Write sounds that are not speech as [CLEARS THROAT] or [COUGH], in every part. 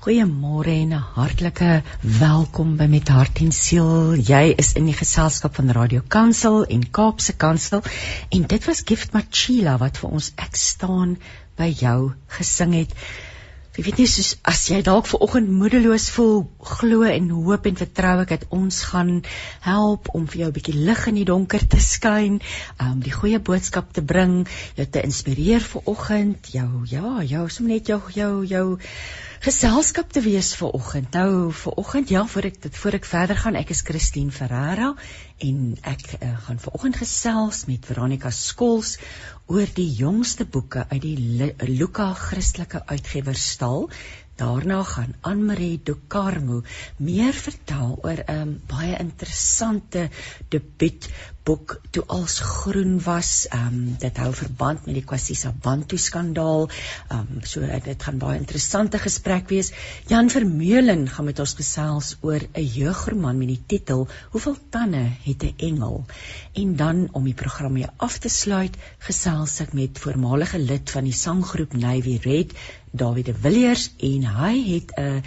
Goeiemôre en 'n hartlike welkom by Met Hart en Siel. Jy is in die geselskap van Radio Kansel en Kaapse Kansel en dit was Gift Machila wat vir ons ek staan by jou gesing het. Ek weet nie soos as jy dalk ver oggend moedeloos voel, glo en hoop en vertrou ek dat ons gaan help om vir jou 'n bietjie lig in die donker te skyn, om um, die goeie boodskap te bring, jou te inspireer vir oggend, jou ja, jou sommer net jou jou jou geselskap te wees vir oggend. Nou vir oggend ja, voor ek dit voor ek verder gaan, ek is Christine Ferreira en ek uh, gaan vir oggend gesels met Veronica Skols oor die jongste boeke uit die Luka Christelike Uitgewerstal. Daarna gaan Anne-Marie Do Carmo meer vertel oor 'n um, baie interessante debuutboek toe als groen was. Ehm um, dit hou verband met die Kwasisa Bantu skandaal. Ehm um, so dit gaan baie interessante gesprek wees. Jan Vermeulen gaan met ons gesels oor 'n jeugroman met die titel Hoeveel tande het 'n engel? En dan om die program mee af te sluit, gesels ek met voormalige lid van die sanggroep Navy Red David de Villiers en hy het 'n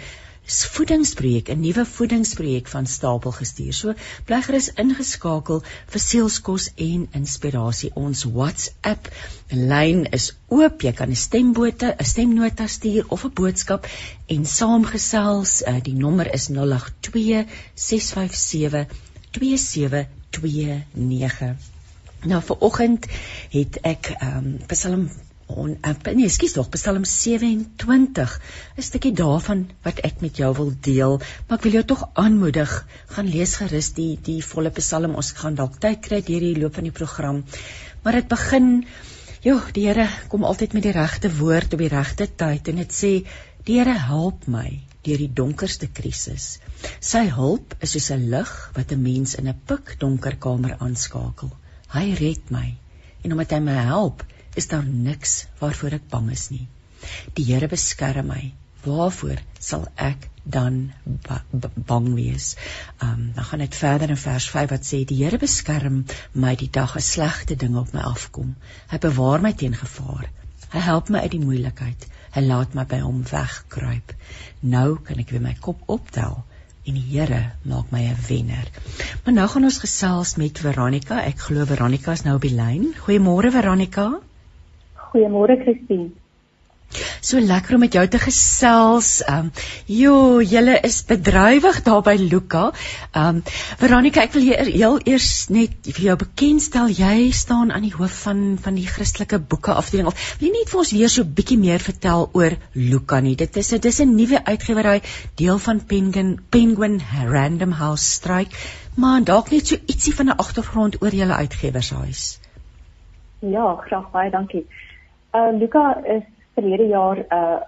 voedingsprojek, 'n nuwe voedingsprojek van stapel gestuur. So bly gerus ingeskakel vir seelskos en inspirasie. Ons WhatsApp lyn is oop. Jy kan 'n stembote, 'n stemnota stuur of 'n boodskap en saamgesels. Uh, die nommer is 082 657 2729. Nou vir oggend het ek ehm um, Psalm on uh, nee, ekskuus tog, Psalm 27. 'n Stukkie daarvan wat ek met jou wil deel, maar ek wil jou tog aanmoedig, gaan lees gerus die die volle Psalm. Ons gaan dalk tyd kry deur die loop van die program. Maar dit begin, joh, die Here kom altyd met die regte woord op die regte tyd en dit sê, die Here help my deur die donkerste krisis. Sy hulp is soos 'n lig wat 'n mens in 'n pikdonker kamer aanskakel. Hy red my. En omdat hy my help, is daar niks waarvoor ek bang is nie. Die Here beskerm my. Waarvoor sal ek dan ba bang wees? Um dan gaan dit verder in vers 5 wat sê die Here beskerm my die dag as slegte dinge op my afkom. Hy bewaar my teen gevaar. Hy help my uit die moeilikheid. Hy laat my by hom wegkruip. Nou kan ek weer my kop optel en die Here maak my 'n wenner. Maar nou gaan ons gesels met Veronica. Ek glo Veronica is nou op die lyn. Goeiemôre Veronica. Goeiemôre Christine. So lekker om met jou te gesels. Ehm um, jo, julle is bedrywig daar by Luka. Ehm um, Veronica, ek wil hier heel eers net vir jou bekendstel. Jy staan aan die hoof van van die Christelike boeke afdeling. Of wil jy net vir ons weer so 'n bietjie meer vertel oor Luka nie? Dit is 'n dis 'n nuwe uitgewery, deel van Penguin Penguin Random House Strike, maar dalk net so ietsie van 'n agtergrond oor julle uitgewershuis. Ja, graag baie dankie. Uh Luka is verlede jaar uh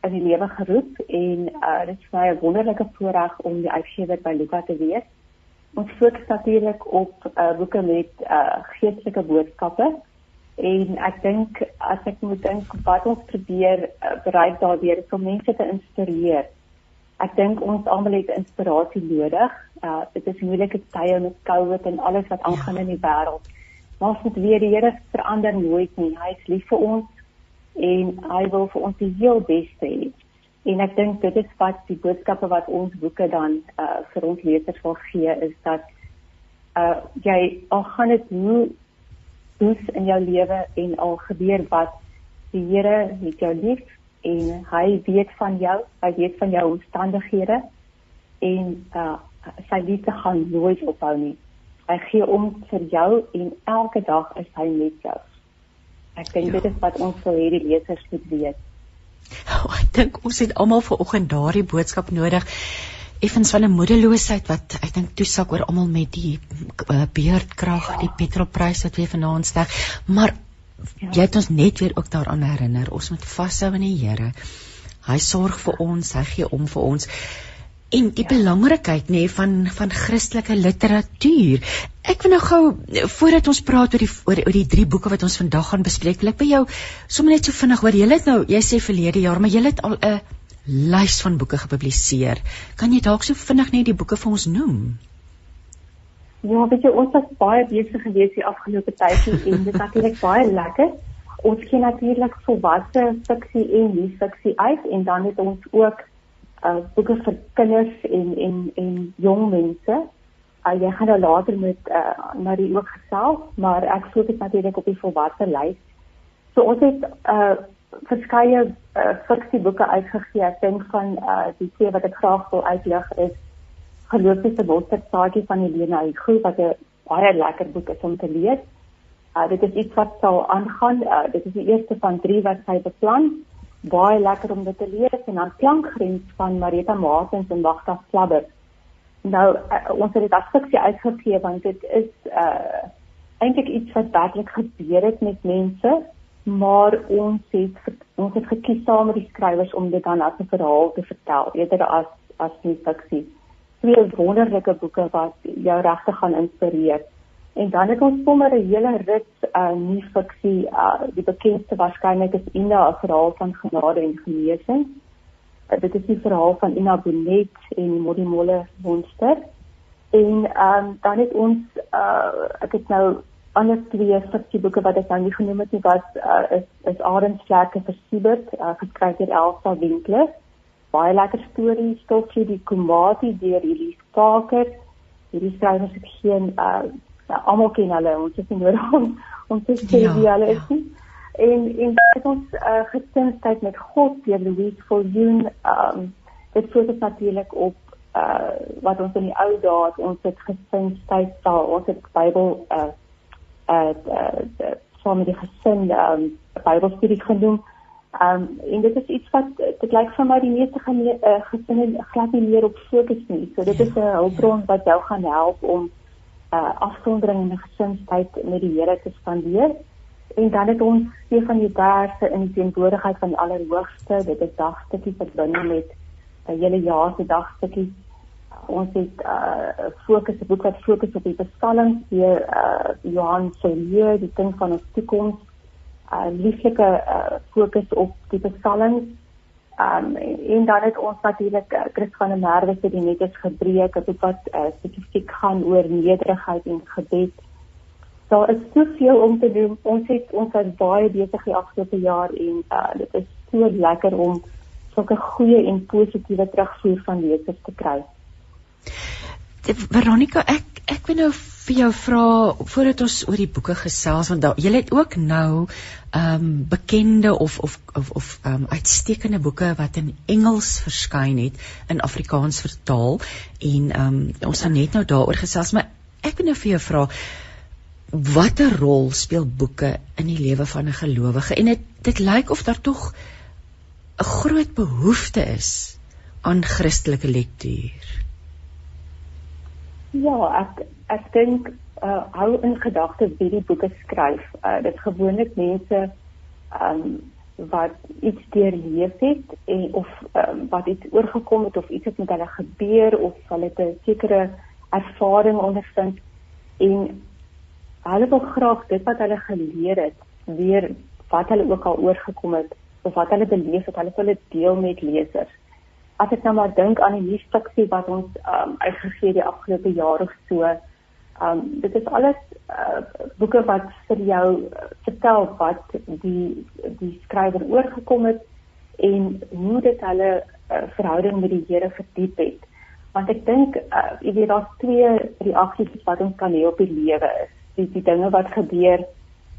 in die lewe geroep en uh dit is vir my 'n wonderlike voorreg om die uitgewer by Luka te wees. Ons fokus natuurlik op uh boeke met uh geestelike boodskappe en ek dink as ek moet dink wat ons probeer uh, bereik daardeur is om mense te inspireer. Ek dink ons almal het inspirasie nodig. Uh dit is moeilike tye met COVID en alles wat aangaan ja. in die wêreld. Maar moet weer die Here verander nooit nie. Hy is lief vir ons en hy wil vir ons die heel beste hê. En ek dink dit is wat die boodskappe wat ons boeke dan uh vir ons lesers wil gee is dat uh jy al gaan dit hoe dus in jou lewe en al gebeur wat die Here het jou lief en hy weet van jou, hy weet van jou omstandighede en uh sy liefde gaan nooit ophou nie. Hy gee om vir jou en elke dag is hy met jou. Ek dink ja. dit is wat ons vir hierdie lesers moet weet. Oh, ek dink ons het almal ver oggend daardie boodskap nodig. Effens van 'n moedeloosheid wat ek dink toesak oor almal met die uh, beerdkrag, ja. die petrolprys wat weer vanaand styg, maar ja. jy het ons net weer ook daaraan herinner, ons moet vashou in die Here. Hy sorg vir ons, hy gee om vir ons en die ja. belangrikheid nê van van Christelike literatuur. Ek wil nou gou voordat ons praat oor die oor, oor die drie boeke wat ons vandag gaan bespreek, wil ek by jou sommer net so vinnig hoor. Jy het nou, jy sê verlede jaar, maar jy het al 'n lys van boeke gepubliseer. Kan jy dalk so vinnig net die boeke vir ons noem? Ja, weet jy, ons was baie besig geweest die afgelope tyd en dit is natuurlik baie lekker. Ons ken natuurlik volwasse fiksie en nuusfiksie uit en dan het ons ook uh boeke vir kinders en en en jong mense. Uh jy gaan nou later met uh na die ook gesels, maar ek fokus natuurlik op die volwasse lys. So ons het uh verskeie uh, fiksieboeke uitgegee. Ek dink van uh die twee wat ek graag wil uitlig is Gelooflike Bossertjie van Helena Hugo wat 'n baie lekker boek is om te lees. Uh dit is iets wat sal aangaan. Uh dit is die eerste van 3 wat sy beplan. Baie lekker om dit te lees en dan Klankgrens van Marita Martins en Wagta Slabber. Nou uh, ons het dit as fiksie uitgegee want dit is uh eintlik iets wat werklik gebeur het met mense maar ons het ons het gekies saam met die skrywers om dit dan as 'n verhaal te vertel eerder as as 'n fiksie. Twee wonderlike boeke wat jou regtig gaan inspireer. En dan het ons sommer 'n hele rits uh nuwe fiksie, uh die bekendste waarskynlik is Ina, 'n verhaal van genade en genesing. Uh, dit is die verhaal van Ina Bonet en Modimolle Monster. En ehm um, dan het ons uh ek het nou ander twee fiksieboeke wat ek nou nie genoem het nie was uh, is is Arendsvlekke vir Siebert uh, geskryf deur Elsa Winkler. Baie lekker stories, stofie die Komati deur Elise Parker. Hierdie skrywers het geen uh, uh almal ken hulle, ons het nie nodig om om te sê ja, wie hulle ja. is nie. En en dit ons uh, gesinsheid met God deur Louise Voljoen um dit fokus natuurlik op uh wat ons in die ou dae ons het gesinsheid daar ons het Bybel uh uh uh saam met die gesin um Bybelstudie genoem. Um en dit is iets wat dit lyk vir my die meeste uh, gesinne glad nie meer op fokus nie. So dit is 'n hulpbron wat jou gaan help om uh afsondering in 'n gesinstyd met die Here te spandeer. En dan het ons van die verse in die teenwoordigheid van die Allerhoogste. Dit is dagstukkies wat binne met 'n hele jaar se dagstukkies ons het uh fokus 'n boek wat fokus op die bestelling deur uh Johan Solier die ding van ons toekoms uh lieflike uh fokus op die bestelling um en dan het ons natuurlik uh, Chris van der Merwe se die netes gebreek het wat uh, spesifiek gaan oor nederigheid en gebed daar is soveel om te doen ons het ons was baie besig die afgelope jaar en uh dit is so lekker om sulke goeie en positiewe terugvoer van lesers te kry. Veronica, ek ek wil nou vir jou vra voordat ons oor die boeke gesels want jy het ook nou ehm um, bekende of of of of ehm um, uitstekende boeke wat in Engels verskyn het in Afrikaans vertaal en ehm um, ons gaan net nou daaroor gesels maar ek wil nou vir jou vra watter rol speel boeke in die lewe van 'n gelowige en dit dit lyk of daar tog 'n groot behoefte is aan Christelike lektuur. Ja, ek ek dink uh hou in gedagte wie die boeke skryf. Uh dit gewoonlik mense um wat iets deurleef het en of um, wat iets oorgekom het of iets het met hulle gebeur of hulle het 'n sekere ervaring ondervind en hulle wil graag dit wat hulle geleer het weer wat hulle ook al oorgekom het of wat hulle beleef het, hulle wil dit deel met lesers as ek nou maar dink aan die nuusfiksie wat ons um, uitgegee die afgelope jaar of so, um, dit is alles uh, boeke wat vir jou vertel wat die die skrywer oorgekom het en hoe dit hulle uh, verhouding met die Here verdiep het. Want ek dink uh, jy weet daar's twee reaksies wat ons kan hê op die lewe is. Die die dinge wat gebeur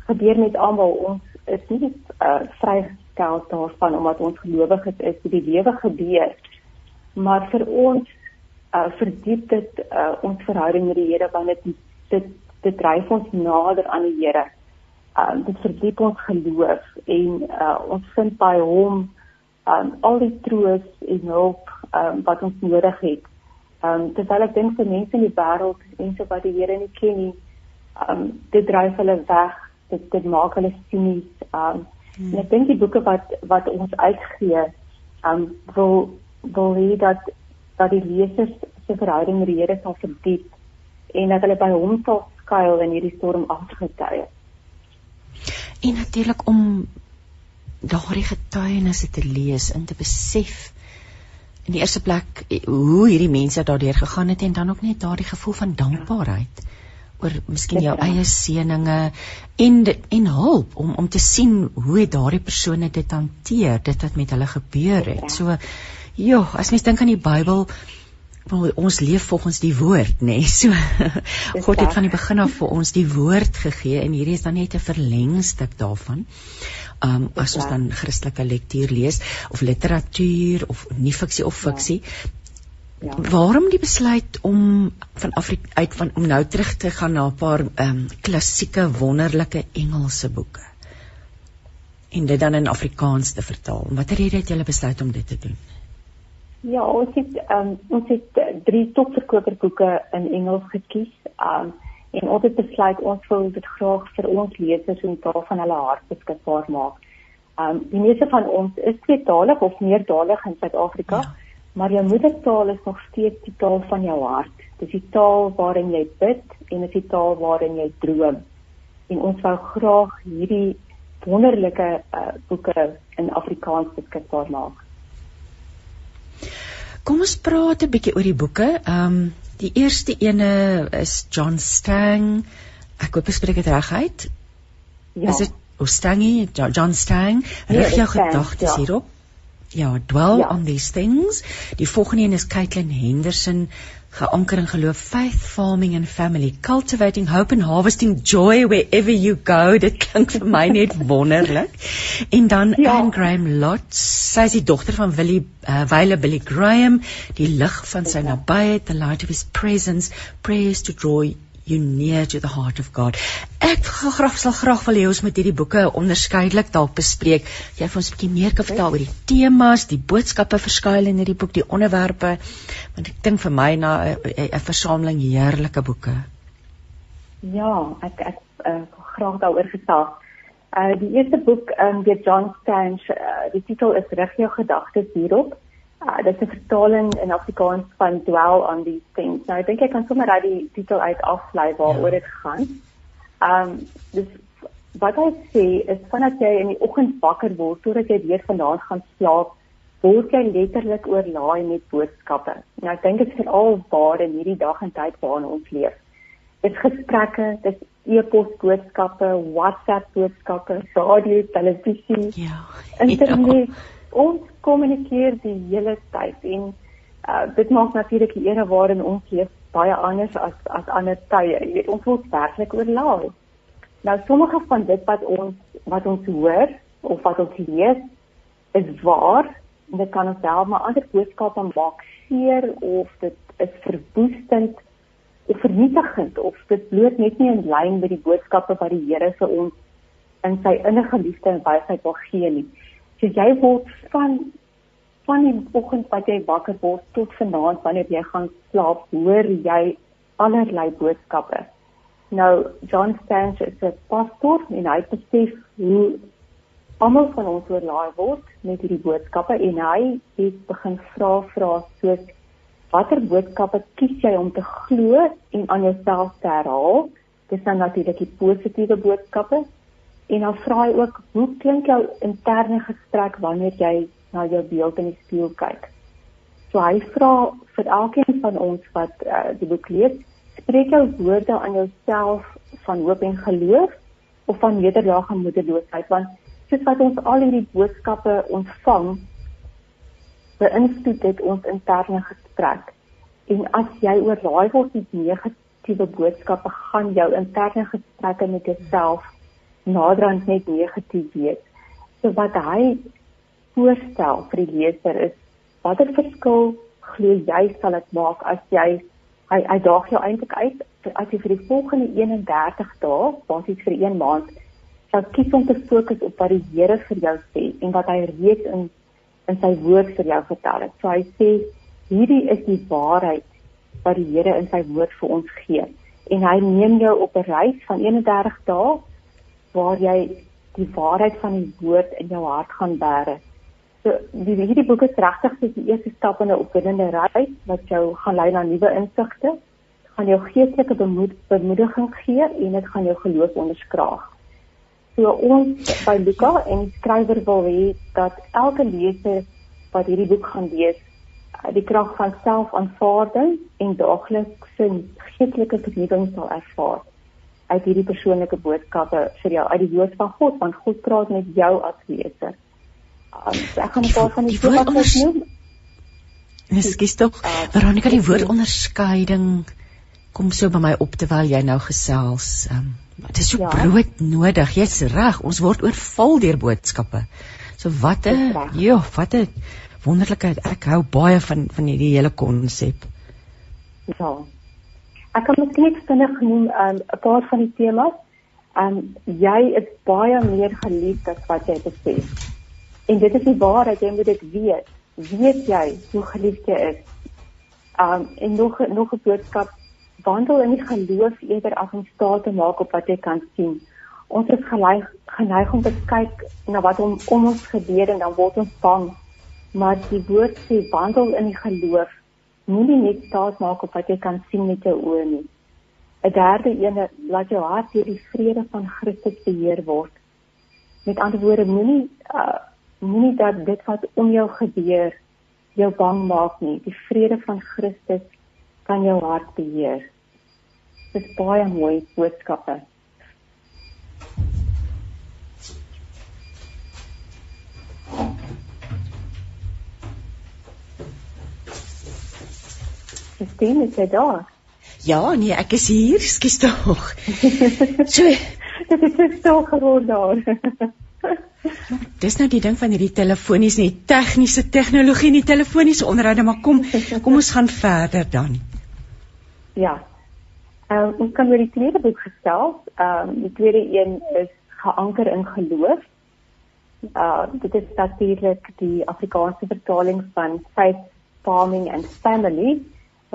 gebeur met almal ons is nie uh, vrygestel daarvan omdat ons gelowiges is, die lewe gebeur maar vir ons uh, verdiep dit uh, ons verhouding met die Here want dit dit dit dryf ons nader aan die Here. Um, dit verdiep ons geloof en uh, ons vind by hom um, al die troos en hulp um, wat ons nodig het. Um, terwyl ek dink vir mense in die wêreld, mense wat die Here nie ken nie, um, dit dryf hulle weg. Dit dit maak hulle sinies. Um, hmm. En ek dink die boeke wat wat ons uitgee, um, wil wil hê dat dat die lesers se verhouding met die Here sal verdiep en dat hulle by hom sal skuil in hierdie stormagtige tye. En natuurlik om daardie getuienisse te lees en te besef in die eerste plek hoe hierdie mense daardeur gegaan het en dan ook net daardie gevoel van dankbaarheid oor miskien jou eie seëninge en en hulp om om te sien hoe daardie persone dit hanteer dit wat met hulle gebeur het. So Ja, as mens dink aan die Bybel, ons leef volgens die woord, nê. Nee. [LAUGHS] So God het van die begin af vir ons die woord gegee en hierdie is dan net 'n verlengstuk daarvan. Um as ons dan Christelike lektuur lees of literatuur of nie fiksie of fiksie. Ja. Ja. Waarom die besluit om van Afrika uit van om nou terug te gaan na 'n paar um klassieke wonderlike Engelse boeke? En dit dan in Afrikaans te vertaal. Watter rede het julle besluit om dit te doen? Ja, ons het um, ons het drie topverkoperboeke in Engels gekies. Um en ons het besluit ons wil dit graag vir ons lesers en daarvan hulle hart beskikbaar maak. Um die meeste van ons is tweetalig of meertalig in Suid-Afrika, ja. Maar jou moedertaal is nog steeds die taal van jou hart. Dis die taal waarin jy bid en dis die taal waarin jy droom. En ons wou graag hierdie wonderlike uh, boeke in Afrikaans beskikbaar maak. Kom ons praat 'n bietjie oor die boeke. Ehm um, die eerste ene is John Stang. Ek hoop ek spreek dit reg uit. Ja. Is dit Ostangi, John Stang? Rig jou gedagtes ja. hierop. Ja, dwell ja. on these things. Die volgende een is Caitlin Henderson geanker in geloof faith farming and family cultivating hope and harvesting joy wherever you go [LAUGHS] dit klink vir my net wonderlik en dan ja. Anne Graham Lott sy is die dogter van Willie uh, Wyle Billy Graham die lig van sy nabyheid the light of his presence prays to draw you near to the heart of God. Ek graag sal graag wil hê ons moet hierdie boeke onderskeidelik dalk bespreek. Jy vir ons 'n bietjie meer kan vertel oor die temas, die boodskappe verskuil in hierdie boek, die onderwerpe. Want ek dink vir my na 'n versameling heerlike boeke. Ja, ek ek uh, graag daaroor gesels. Uh die eerste boek um, deur John Stanch, uh, die titel is Rig jou gedagtes hierop. Uh, dit is 'n vertaling in Afrikaans van Dwell on these things. Nou ek dink ek kan sommer uit die titel uit aflei waaroor dit ja. gaan. Ehm um, dis wat hy sê is vandat jy in die oggend wakker word totdat jy weer vandaan gaan slaap, word jy letterlik oorlaai met boodskappe. Nou ek dink dit is veral waar in hierdie dag en tyd waarin ons leef. Dit gesprekke, dit e-pos boodskappe, WhatsApp boodskappe, radio, televisie, ja, internet. Ja ons kommunikeer die hele tyd en uh, dit maak natuurlik die ere waarin ons leef baie anders as as ander tye. Jy weet ons word werklik oorlaai. Nou sommige van dit wat ons wat ons hoor of wat ons lees is waar en dit kan ons wel maar ander boodskappe maak seer of dit is verwoestend of vernietigend of dit bloot net nie in lyn met die boodskappe wat die Here vir ons in sy innige liefde en wysheid wil gee nie. So jy word van van die oggend wat jy wakker word tot vanaand wanneer jy gaan slaap, hoor jy allerlei boodskappe. Nou John Stanch is 'n pastoor en hy besef hoe almal van ons oorlaai word met hierdie boodskappe en hy het begin vra vra soos watter boodskappe kies jy om te glo en aan jouself te herhaal? Dis dan natuurlik die positiewe boodskappe En dan vra hy ook, hoe klink jou interne gesprek wanneer jy na jou beeld in die spieël kyk? So hy vra vir elkeen van ons wat uh, die boek lees, spreek jou woorde aan jouself van hoop en geloof of van nederlaag en moedeloosheid want soos wat ons al hierdie boodskappe ontvang, beïnvloed dit ons interne gesprek. En as jy oorlaai word met negatiewe boodskappe, gaan jou interne gesprekke met jouself naderhand net negatief wees. So wat hy voorstel vir die leser is watter verskil glo jy sal dit maak as jy hy hy daag jou eintlik uit as jy vir die volgende 31 dae, basies vir 1 maand, sal kies om te fokus op wat die Here vir jou sê en wat hy reeds in in sy woord vir jou vertel het. So hy sê hierdie is die waarheid wat die Here in sy woord vir ons gee en hy neem jou op 'n reis van 31 dae waar jy die waarheid van die woord in jou hart gaan bære. So die hierdie boek is regtig soos die eerste stap in 'n opwindende reis wat jou gaan lei na nuwe insigte, gaan jou geestelike bemoed, bemoediging gee en dit gaan jou geloof onderskraag. So ons by Luka en skrywer wil hê dat elke leser wat hierdie boek gaan lees, die krag van selfaanvaarding en daaglikse geestelike vernuwing sal ervaar uit hierdie persoonlike boodskappe vir jou uit die woord van God want God praat met jou as leser. Um, ek gaan 'n paar van die woorde noem. Ekskuus tog. Uh, Veronica, die woord onderskeiding kom so by my op terwyl jy nou gesels. Um, dit is so ja. brood nodig. Jy's reg. Ons word oorval deur boodskappe. So wat 'n ja, wat 'n wonderlike ek hou baie van van hierdie hele konsep. Ja. Ek kan miskien net vinnig noem um, 'n paar van die temas. Um jy is baie meer geliefd as wat jy besef. En dit is die waarheid, jy moet dit weet. Weet jy hoe geliefd jy is? Um en nog nog 'n boodskap wandel in die geloof eerder as om staat te maak op wat jy kan sien. Ons is geneig, geneig om te kyk na wat om, om ons gebeur en dan word ons bang. Maar die woord sê wandel in die geloof. Moenie net staat maak op wat jy kan sien met jou oë nie. 'n Derde een, laat jou hart deur die vrede van Christus beheer word. Met ander woorde, moenie uh, moenie dat dit wat om jou gebeur jou bang maak nie. Die vrede van Christus kan jou hart beheer. Dis baie mooi boodskappe. Sien jy dit daar? Ja, nee, ek is hier, skus tog. so, [LAUGHS] dit is so geword daar. [LAUGHS] Dis nou die ding van hierdie telefonies, nie tegniese tegnologie, nie telefoniese onderhoude, maar kom, kom ons gaan verder dan. Ja, Ehm um, ons kan oor die tweede boek gestel. Ehm um, die tweede een is geanker in geloof. Uh dit is natuurlik die Afrikaanse vertaling van Faith Farming and Family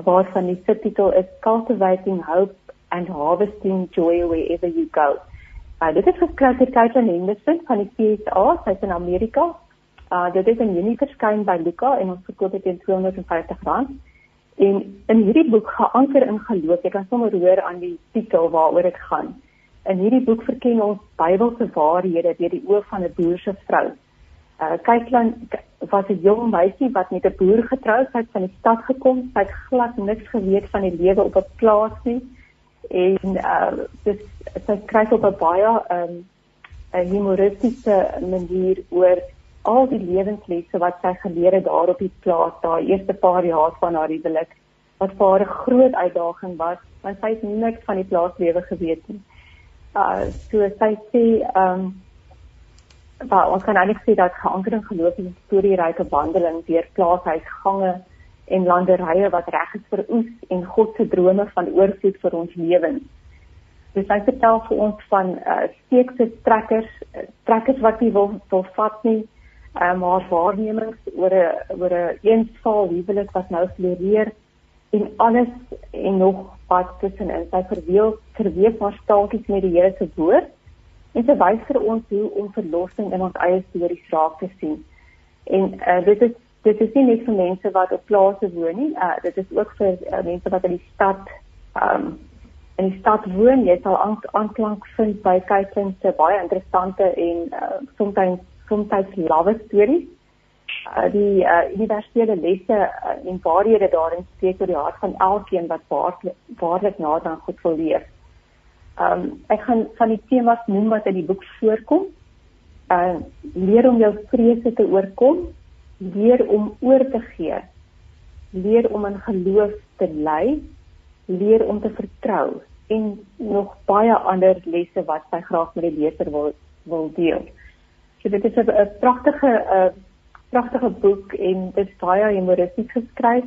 waarvan die subtitel is Cultivating Hope and Harvesting Joy Wherever You Go. Uh dit is geskryf deur Caitlin Henderson van die CSA, sy's in Amerika. Uh dit is in Junie verskyn by Luka en ons verkoop dit teen R250. En in hierdie boek geanker in geloof, jy kan sommer hoor aan die titel waaroor dit gaan. In hierdie boek verken ons Bybelse waarhede deur die oë van 'n boerse vrou. Uh Kyklan was 'n jong meisie wat met 'n boer getroud het van die stad gekom, sy het glad niks geweet van die lewe op 'n plaas nie. En uh dis sy skryf op 'n baie um 'n humoristiese manier oor al die lewenslesse wat sy geleer het daar op die plaas daai eerste paar jaar van haar huwelik wat vir haar 'n groot uitdaging was want sy het niks van die plaaslewe geweet nie. Uh so sy sê um, maar ons kan eintlik sê dat geankerde geloof in storieryke wandeling deur plaashuisgange en landerye wat reg is vir oes en God se drome van oorvloed vir ons lewens. Dis hy vertel vir ons van uh steekse trekkers, uh, trekkers wat nie wil wil vat nie um, haar waarnemings oor 'n oor 'n eensval huwelik wat nou floreer en alles en nog wat tussenin. Sy verweel verweef haar staaltjies met die Here se woord en sy wys vir ons hoe om verlossing in ons eie stories raak te sien. En uh, dit is dit is nie net vir mense wat op plase woon nie, uh, dit is ook vir uh, mense wat in die stad um, in die stad woon. Jy sal aanklank vind by Kaitlyn se baie interessante en uh, soms soms love stories. Uh, die uh, universele lesse uh, en waarhede daarin steek oor die hart van elkeen wat waarlik na dan goed wil leef. Um ek gaan van die temas noem wat in die boek voorkom. Uh leer om jou vrese te oorkom, leer om oor te gee, leer om in geloof te lei, leer om te vertrou en nog baie ander lesse wat sy graag met die leser wil wil deel. So dit is 'n pragtige 'n pragtige boek en dit is baie humoristies geskryf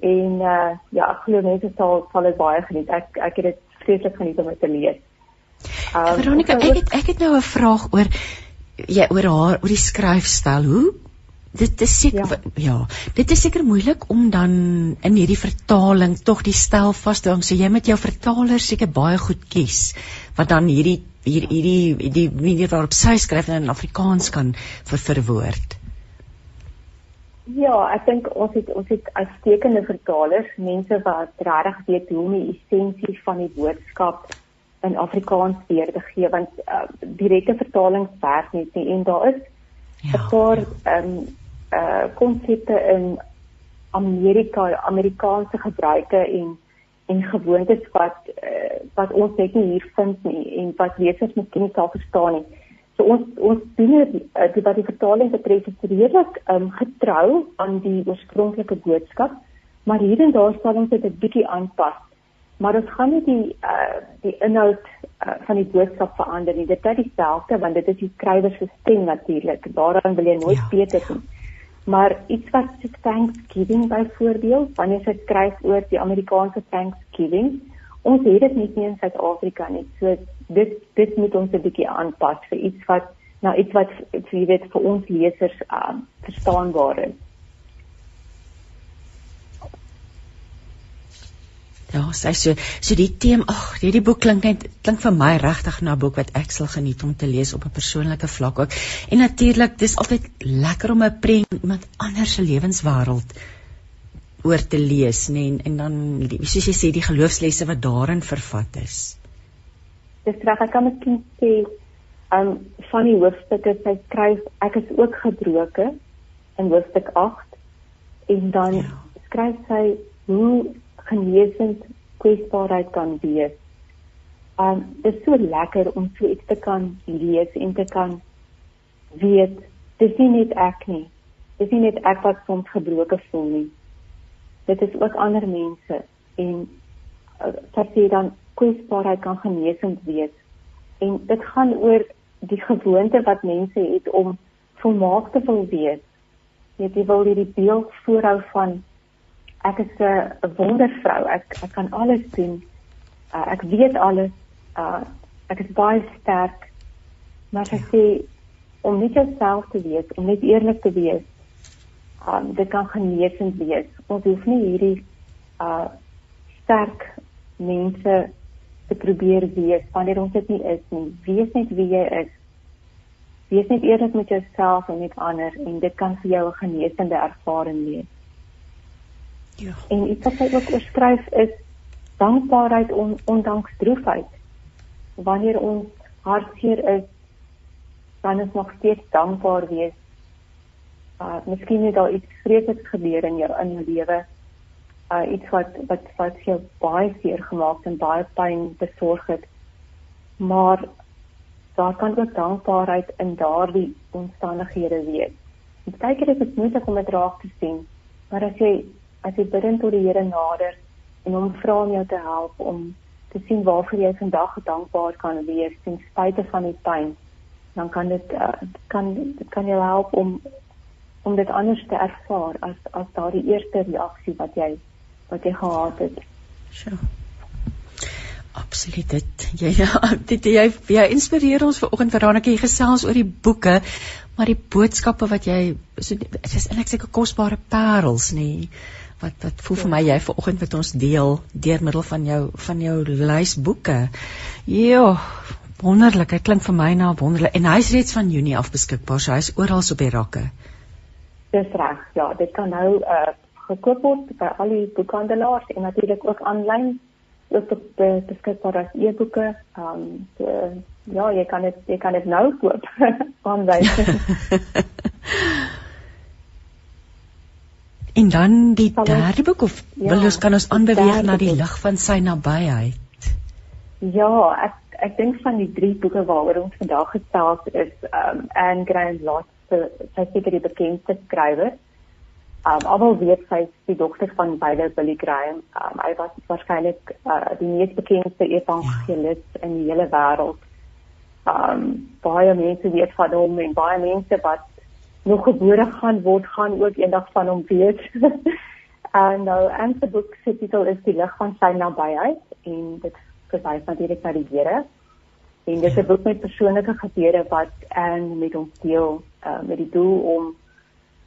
en uh, ja, ek glo mense sal sal dit baie geniet. Ek ek het dit vreeslik geniet om dit te lees. Um, Veronica, ek het ek het nou 'n vraag oor jy oor haar oor die skryfstyl. Hoe dit is seker ja. ja, dit is seker moeilik om dan in hierdie vertaling tog die styl vas te hou. So jy met jou vertaler seker baie goed kies wat dan hierdie hier hierdie die manier waarop sy skryf in Afrikaans kan ver verwoord. Ja, ek dink ons het ons het uitstekende vertalers, mense wat regtig weet hoe om die essensie van die boodskap in Afrikaans weer te gee want uh, direkte vertalings werk net nie en daar is 'n ja, paar ehm um, uh konsepte in Amerika, Amerikaanse gebruike en en gewoontes wat uh, wat ons net nie hier vind nie en wat lesers miskien nie sal verstaan nie. So ons ons doen dit wat die vertaling betref is redelik um, getrou aan die oorspronklike boodskap, maar hier en daar sal ons dit 'n bietjie aanpas. Maar dit gaan nie die uh, die inhoud uh, van die boodskap verander nie. Dit bly dieselfde want dit is die skrywer se stem natuurlik. Daaraan wil jy nooit ja, beter doen. Ja. Maar iets wat so Thanksgiving byvoorbeeld, wanneer jy skryf oor die Amerikaanse Thanksgiving, ons het dit nie in Suid-Afrika nie. So dit dit moet ons 'n bietjie aanpas vir iets wat nou iets wat jy weet vir ons lesers um, verstaanbaar is. Ja, sy so so die tema, ag, hierdie boek klink net klink vir my regtig na 'n boek wat ek sal geniet om te lees op 'n persoonlike vlak ook. En natuurlik, dis altyd lekker om 'n prent iemand anders se lewenswêreld oor te lees, nê, en, en dan soos jy sê die geloofslesse wat daarin vervat is. Dis reg, ek kan miskien sê, um van die hoofstukke sy skryf, ek is ook gebroke in hoofstuk 8 en dan ja. skryf sy hoe genesend kwesbaarheid kan wees. Um dit is so lekker om so iets te kan lees en te kan weet dis nie net ek nie. Dis nie net ek wat soms gebroken voel nie. Dit is ook ander mense en uh, dat jy dan kwesbaarheid kan genesend wees. En dit gaan oor die gewoonte wat mense het om volmaak te wil wees. Jy wil hierdie beeld voorhou van ek is 'n wondervrou. Ek ek kan alles doen. Uh, ek weet alles. Uh, ek is baie sterk. Maar ek sê om net jouself te wees, om net eerlik te wees. Um dit kan genesend wees. Ons hoef nie hierdie uh sterk mense te probeer wees wanneer ons dit nie is nie. Wees net wie jy is. Wees net eerlik met jouself en met ander en dit kan vir jou 'n genesende ervaring wees. Ja. En iets wat hy ook oorskryf is dankbaarheid on, ondanks droefheid. Wanneer ons hartseer is, dan is nog steeds dankbaar wees. Uh miskien het daar iets vreesliks gebeur in jou in jou lewe. Uh iets wat wat wat jou baie seer gemaak en baie pyn besorg het. Maar daar kan ook dankbaarheid in daardie omstandighede wees. Dit kyk dit is moeilik om dit raak te sien, maar as jy as jy bid tot die Here nader en hom vra om jou te help om te sien waarvoor jy vandag dankbaar kan wees ten spyte van die pyn, dan kan dit uh, kan kan jou help om om dit anders te ervaar as as daardie eerste reaksie wat jy wat jy gehad het. Sjoe. Absoluut dit. Jy ja, [LAUGHS] dit jy jy inspireer ons vanoggend vir Ranetjie gesels oor die boeke, maar die boodskappe wat jy so dit is eintlik seker kosbare parels nê. Wat wat voel vir my jy vanoggend met ons deel deur middel van jou van jou lys boeke. Ja, wonderlik. Dit klink vir my na wonderlik en hy's reeds van Junie af beskikbaar. So hy's oral op die rakke. Dis reg. Ja, dit kan nou uh gekoop word by al die boekhandelaars en natuurlik ook aanlyn ook op uh, beskikbaar as e-boeke. Um so, ja, jy kan dit jy kan dit nou koop [LAUGHS] aanlyn. [LAUGHS] En dan die derde boek of ja, wil ons kan ons aanbeweeg na die lig van sy nabyheid. Ja, ek ek dink van die drie boeke waaroor ons vandag gesels is um Anne Graham Lotz, sy seker die bekendste skrywer. Um alhoewel weet sy is die dogter van beide Billy Graham. Um hy was waarskynlik uh, die mees bekende evangelis ja. in die hele wêreld. Um baie mense weet van hom en baie mense wat nog gebore gaan word gaan ook eendag van hom weet. en [LAUGHS] nou en se boek se titel is die lig van sy nabyheid en dit verwys natuurlik na die Here. En dit is 'n boek met persoonlike gebeure wat en met ons deel uh, met die doel om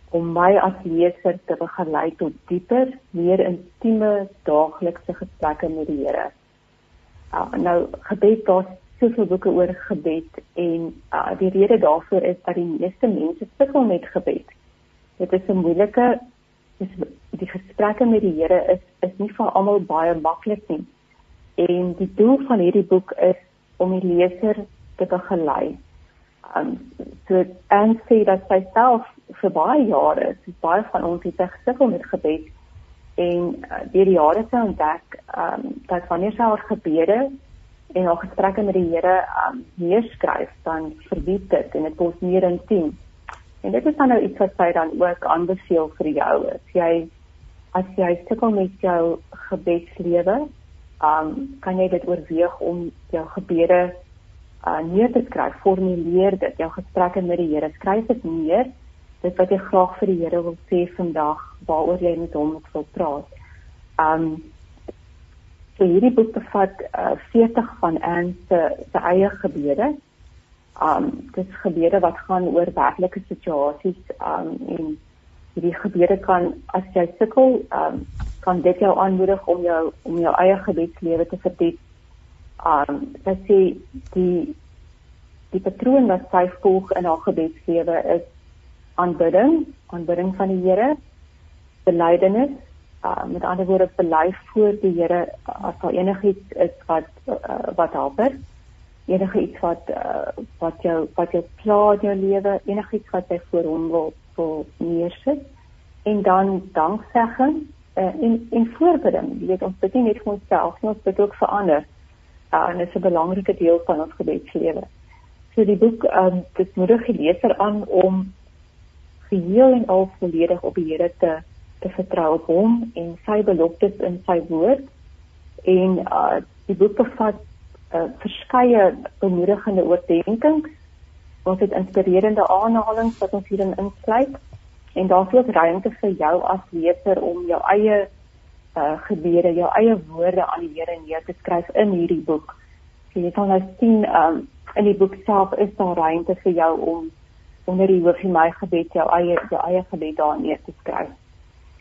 om my as leser te begelei tot dieper, meer intieme daaglikse gesprekke met die Here. Uh, nou gebed daar soveel boeke oor gebed en uh, die rede daarvoor is dat die meeste mense sukkel met gebed. Dit is 'n moeilike is die gesprekke met die Here is is nie vir almal baie maklik nie. En die doel van hierdie boek is om die leser te begelei. Um so en sê dat sy self vir baie jare, so baie van ons het gesukkel met gebed en uh, deur die jare te ontdek um dat wanneer sy haar gebede en haar gesprekke met die Here um neerskryf, dan verdiep dit en dit word meer intiem. En dit is dan nou iets wat sy dan ook aanbeveel vir jou. As jy as jy sukkel met jou gebedslewe, um kan jy dit oorweeg om jou gebede uh neer te skryf, formuleer dit, jou gesprekke met die Here, skryf dit neer. Dit wat jy graag vir die Here wil sê vandag, waaroor jy met hom wil praat. Um so hierdie boek bevat uh 40 van Anne se se eie gebede. Um dit is gebede wat gaan oor werklike situasies um en hierdie gebede kan as jy sukkel um kan dit jou aanmoedig om jou om jou eie gebedslewe te verdiep. Um dat sê die die patroon wat sy volg in haar gebedslewe is aanbidding, aanbidding van die Here, belydenis, uh, met ander woorde bely voor die Here as daar enigiets is wat uh, wat helper, enige iets wat uh, wat jou wat jou pla in jou lewe, enigiets wat jy voor hom wil wil neersit en dan danksegging uh, en en voorbereiding. Jy weet ons bid nie net vir onsself nie, ons bid ook vir ander. Uh, en dit is 'n belangrike deel van ons gebedslewe. So die boek um, dit moedig die leser aan om geheel en al volledig op die Here te te vertrou op hom en sy beloftes in sy woord. En uh die boek bevat uh, verskeie bemoedigende oordeenkings. Ons het inspirerende aanhalinge wat ons hierin insluit en daar's ook ruimte vir jou as leser om jou eie uh gebede, jou eie woorde aan die Here neer te skryf in hierdie boek. So jy kan nou sien um in die boek self is daar ruimte vir jou om onder die hoofie my gebed jou eie jou eie gebed daar neer te skryf.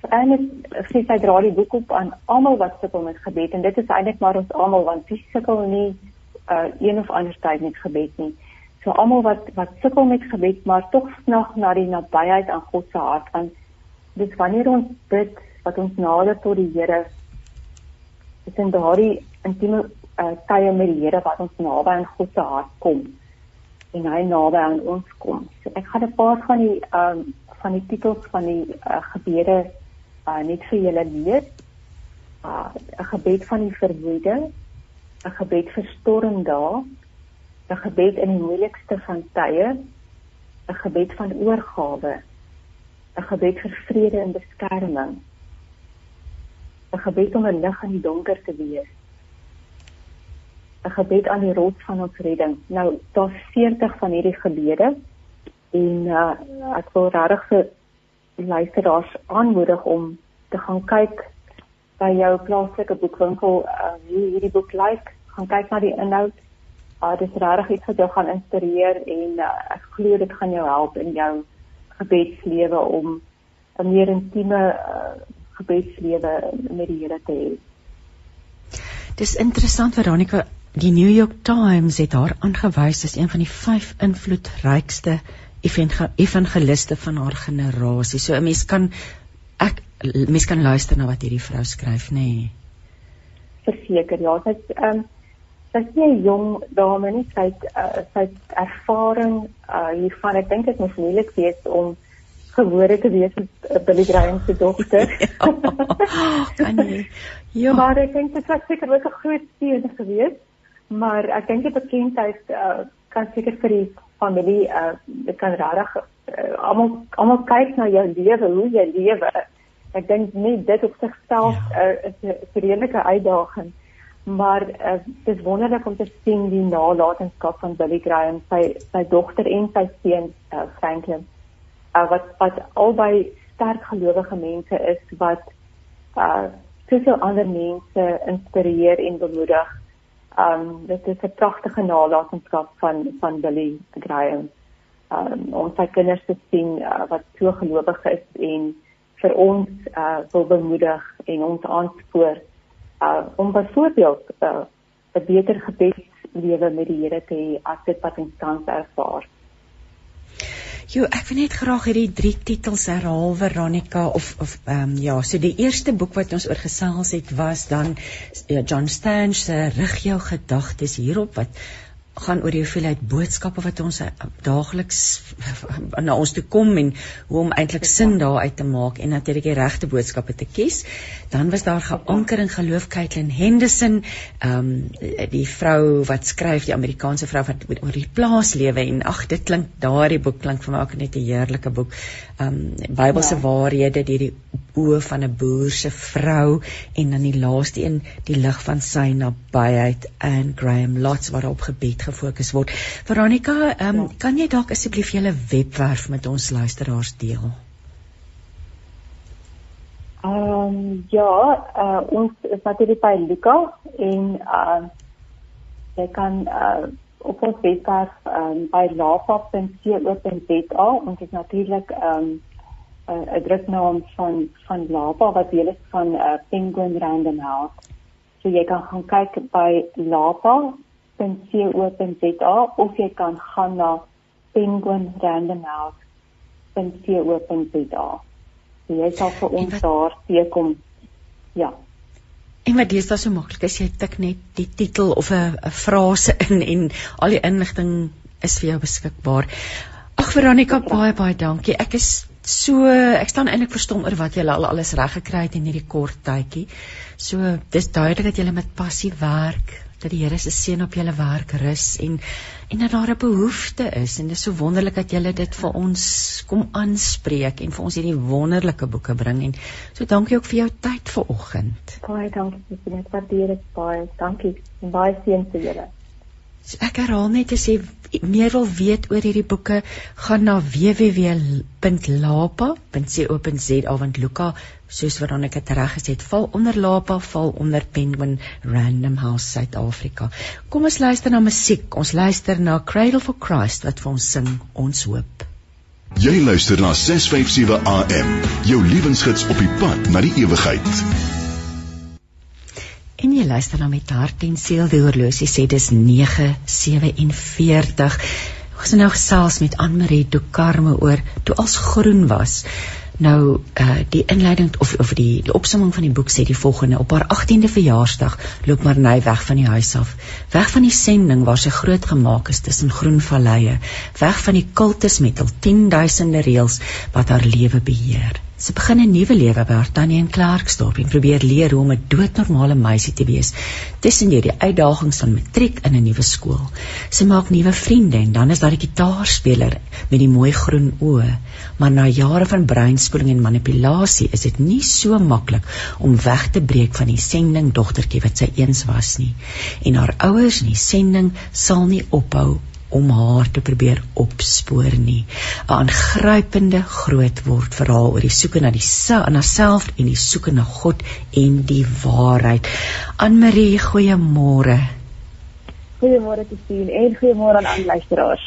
So en ek sê sy dra die boek op aan almal wat sukkel met gebed en dit is eintlik maar ons almal want wie sukkel nie uh een of ander tyd met gebed nie. So almal wat wat sukkel met gebed maar tog snag na die nabyheid aan God se hart aan. Dis wanneer ons bid wat ons nader tot die Here is in daardie intieme uh, tye met die Here wat ons naby aan God se hart kom en hy naby aan ons kom. So ek gaan 'n paar van die um, van die titels van die uh, gebede uh, net vir julle lees. 'n uh, gebed van die vermoede, 'n gebed vir stormdae 'n gebed in die moeilikste van tye, 'n gebed van oorgawe, 'n gebed vir vrede en beskerming, 'n gebed om 'n lig in die donker te wees, 'n gebed aan die rots van ons redding. Nou, daar's 40 van hierdie gebede en uh, ek wil regtig vir luisteraars aanmoedig om te gaan kyk by jou plaaslike boekwinkel uh, hoe hierdie boek lyk, gaan kyk na die inhoud uh, dit is regtig iets wat jou gaan inspireer en uh, ek glo dit gaan jou help in jou gebedslewe om 'n meer intieme uh, gebedslewe met die Here te hê. Dis interessant Veronica, die New York Times het haar aangewys as een van die vyf invloedrykste evangeliste van haar generasie. So 'n mens kan ek mens kan luister na wat hierdie vrou skryf, nê? Nee. Verseker, ja, dit ehm um, sy is nie 'n jong dame nie, sy het uh, sy het ervaring uh, hiervan. Ek dink dit moet moeilik wees om gebore te wees met uh, Billy Graham se dogter. [LAUGHS] ja. [LAUGHS] nee. ja. Maar ek dink dit was seker ook 'n groot steun geweest, maar ek dink die bekendheid uh, kan seker vir die familie uh, dit kan regtig uh, almal almal kyk na jou lewe, hoe jy lewe. Ek dink nie dit op sigself ja. uh, is 'n redelike uitdaging maar uh, dit is wonderlik om te sien die nalatenskap van Billy Graham, sy sy dogter en sy seun uh, Franklin. Uh, wat wat albei sterk gelowige mense is wat uh soveel ander mense inspireer en bemoedig. Um dit is 'n pragtige nalatenskap van van Billy Graham. Um om sy kinders te sien uh, wat so gelowig is en vir ons uh wil bemoedig en ons aanspoor uh, om byvoorbeeld uh, 'n beter gebedslewe met die Here te hê as dit wat ons tans ervaar. Jo, ek wil net graag hierdie drie titels herhaal Veronica of of ehm um, ja, so die eerste boek wat ons oor gesels het was dan ja, John Stange se rig jou gedagtes hierop wat gaan oor die hoeveelheid boodskappe wat ons uh, daagliks [LAUGHS] na ons toe kom en hoe om eintlik sin daaruit te maak en natuurlik die regte boodskappe te kies. Dan was daar geanker in geloof Caitlin Henderson, ehm um, die vrou wat skryf, die Amerikaanse vrou wat oor die plaas lewe en ag dit klink daardie boek klink vir my ook net 'n heerlike boek. Ehm um, Bybelse ja. waarhede deur die oë van 'n boer se vrou en dan die laaste een die lig van sy nabyheid en Graham Lots wat op gebed gefokus word. Veronica, um, ja. kan jy dalk asseblief julle webwerf met ons luisteraars deel? Ehm um, ja, uh, ons is natuurlik by Luka en uh, jy kan uh, op ons webwerf um, by lapa.co.za ons is natuurlik ehm um, 'n druknaam van van Lapa wat deel is van uh, Penguin Random House. So jy kan gaan kyk by lapa.co.za of jy kan gaan na penguinrandomhouse.co.za. So jy sal vir ons wat, daar teekom. Ja. En wat dis daar so maklik is jy tik net die titel of 'n 'n frase in en al die inligting is vir jou beskikbaar. Ag Veronica, baie baie dankie. Ek is So ek staan eintlik verstom oor wat julle al alles reg gekry het in hierdie kort tydjie. So dis duidelik dat julle met passie werk, dat die Here se seën op julle werk rus en en dat daar 'n behoefte is en dit is so wonderlik dat julle dit vir ons kom aanspreek en vir ons hierdie wonderlike boeke bring en so dankie ook vir jou tyd vanoggend. Baie dankie dit. Waardeer dit baie. Dankie. En baie seën vir julle. So ek herhaal net as jy meer wil weet oor hierdie boeke, gaan na www.lapa.co.za want Luka, soos wat dan ek dit reg gesê het, val onder Lapa, val onder Penguin Random House Suid-Afrika. Kom ons luister na musiek. Ons luister na Cradle for Christ wat vir ons sing ons hoop. Jy luister na 657 AM, jou liewensgids op die pad na die ewigheid. En jy luister na met hart en siel die horlosie sê dis 9:47. Ons het nou gesels met Anmarie Dukarme oor toe als groen was. Nou uh die inleiding of of die die opsomming van die boek sê die volgende op haar 18de verjaarsdag loop Marnay weg van die huis af weg van die sending waar sy groot gemaak is tussen groen valleie weg van die kultus met al 10000de reëls wat haar lewe beheer Sy begin 'n nuwe lewe by haar tannie in Klerksdorp en probeer leer hoe om 'n doodnormale meisie te wees tussen die uitdagings van matriek in 'n nuwe skool. Sy maak nuwe vriende en dan is daar die gitaarspeler met die mooi groen oë. Maar na jare van breinspoeling en manipulasie is dit nie so maklik om weg te breek van die sending dogtertjie wat sy eens was nie. En haar ouers in die sending sal nie ophou om haar te probeer opspoor nie. 'n Aangrypende groot word verhaal oor die soeke na die na self en die soeke na God en die waarheid. Anne-Marie, goeiemôre. Goeiemôre te sien en goeiemôre aan al luisteraars.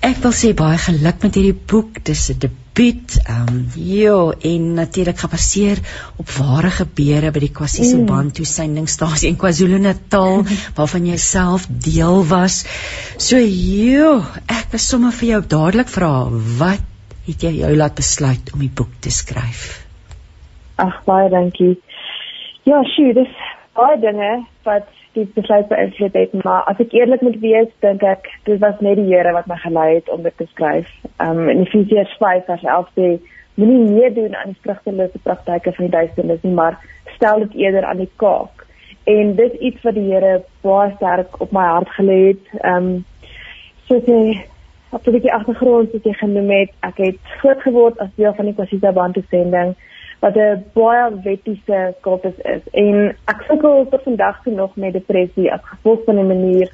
Ek wil sê baie geluk met hierdie boek. Dis 'n debuut. Ehm um, ja, en natuurlik gebaseer op ware gebeure by die KwaSiso mm. Sendingstasie in KwaZulu-Natal [LAUGHS] waarvan jy self deel was. So ja, ek wil sommer vir jou dadelik vra, wat het jy jou laat besluit om die boek te skryf? Ag, baie dankie. Ja, sjoe, dis baie dinge wat die besluit beïnvloed het, maar as ek eerlik moet wees, dink ek dit was net die Here wat my gelei het om dit te skryf. Um in Efesiërs 5:11 sê moenie meer doen aan die vrugtelose praktyke van die duisternis nie, maar stel dit eerder aan die kaak. En dit iets wat die Here baie sterk op my hart gelê het. Um soos hy op die agtergrond wat jy genoem het, ek het groot geword as deel van die Kwasita Bantu sending wat 'n baie wettiese kultus is en ek sukkel tot vandag toe nog met depressie as gevolg van die manier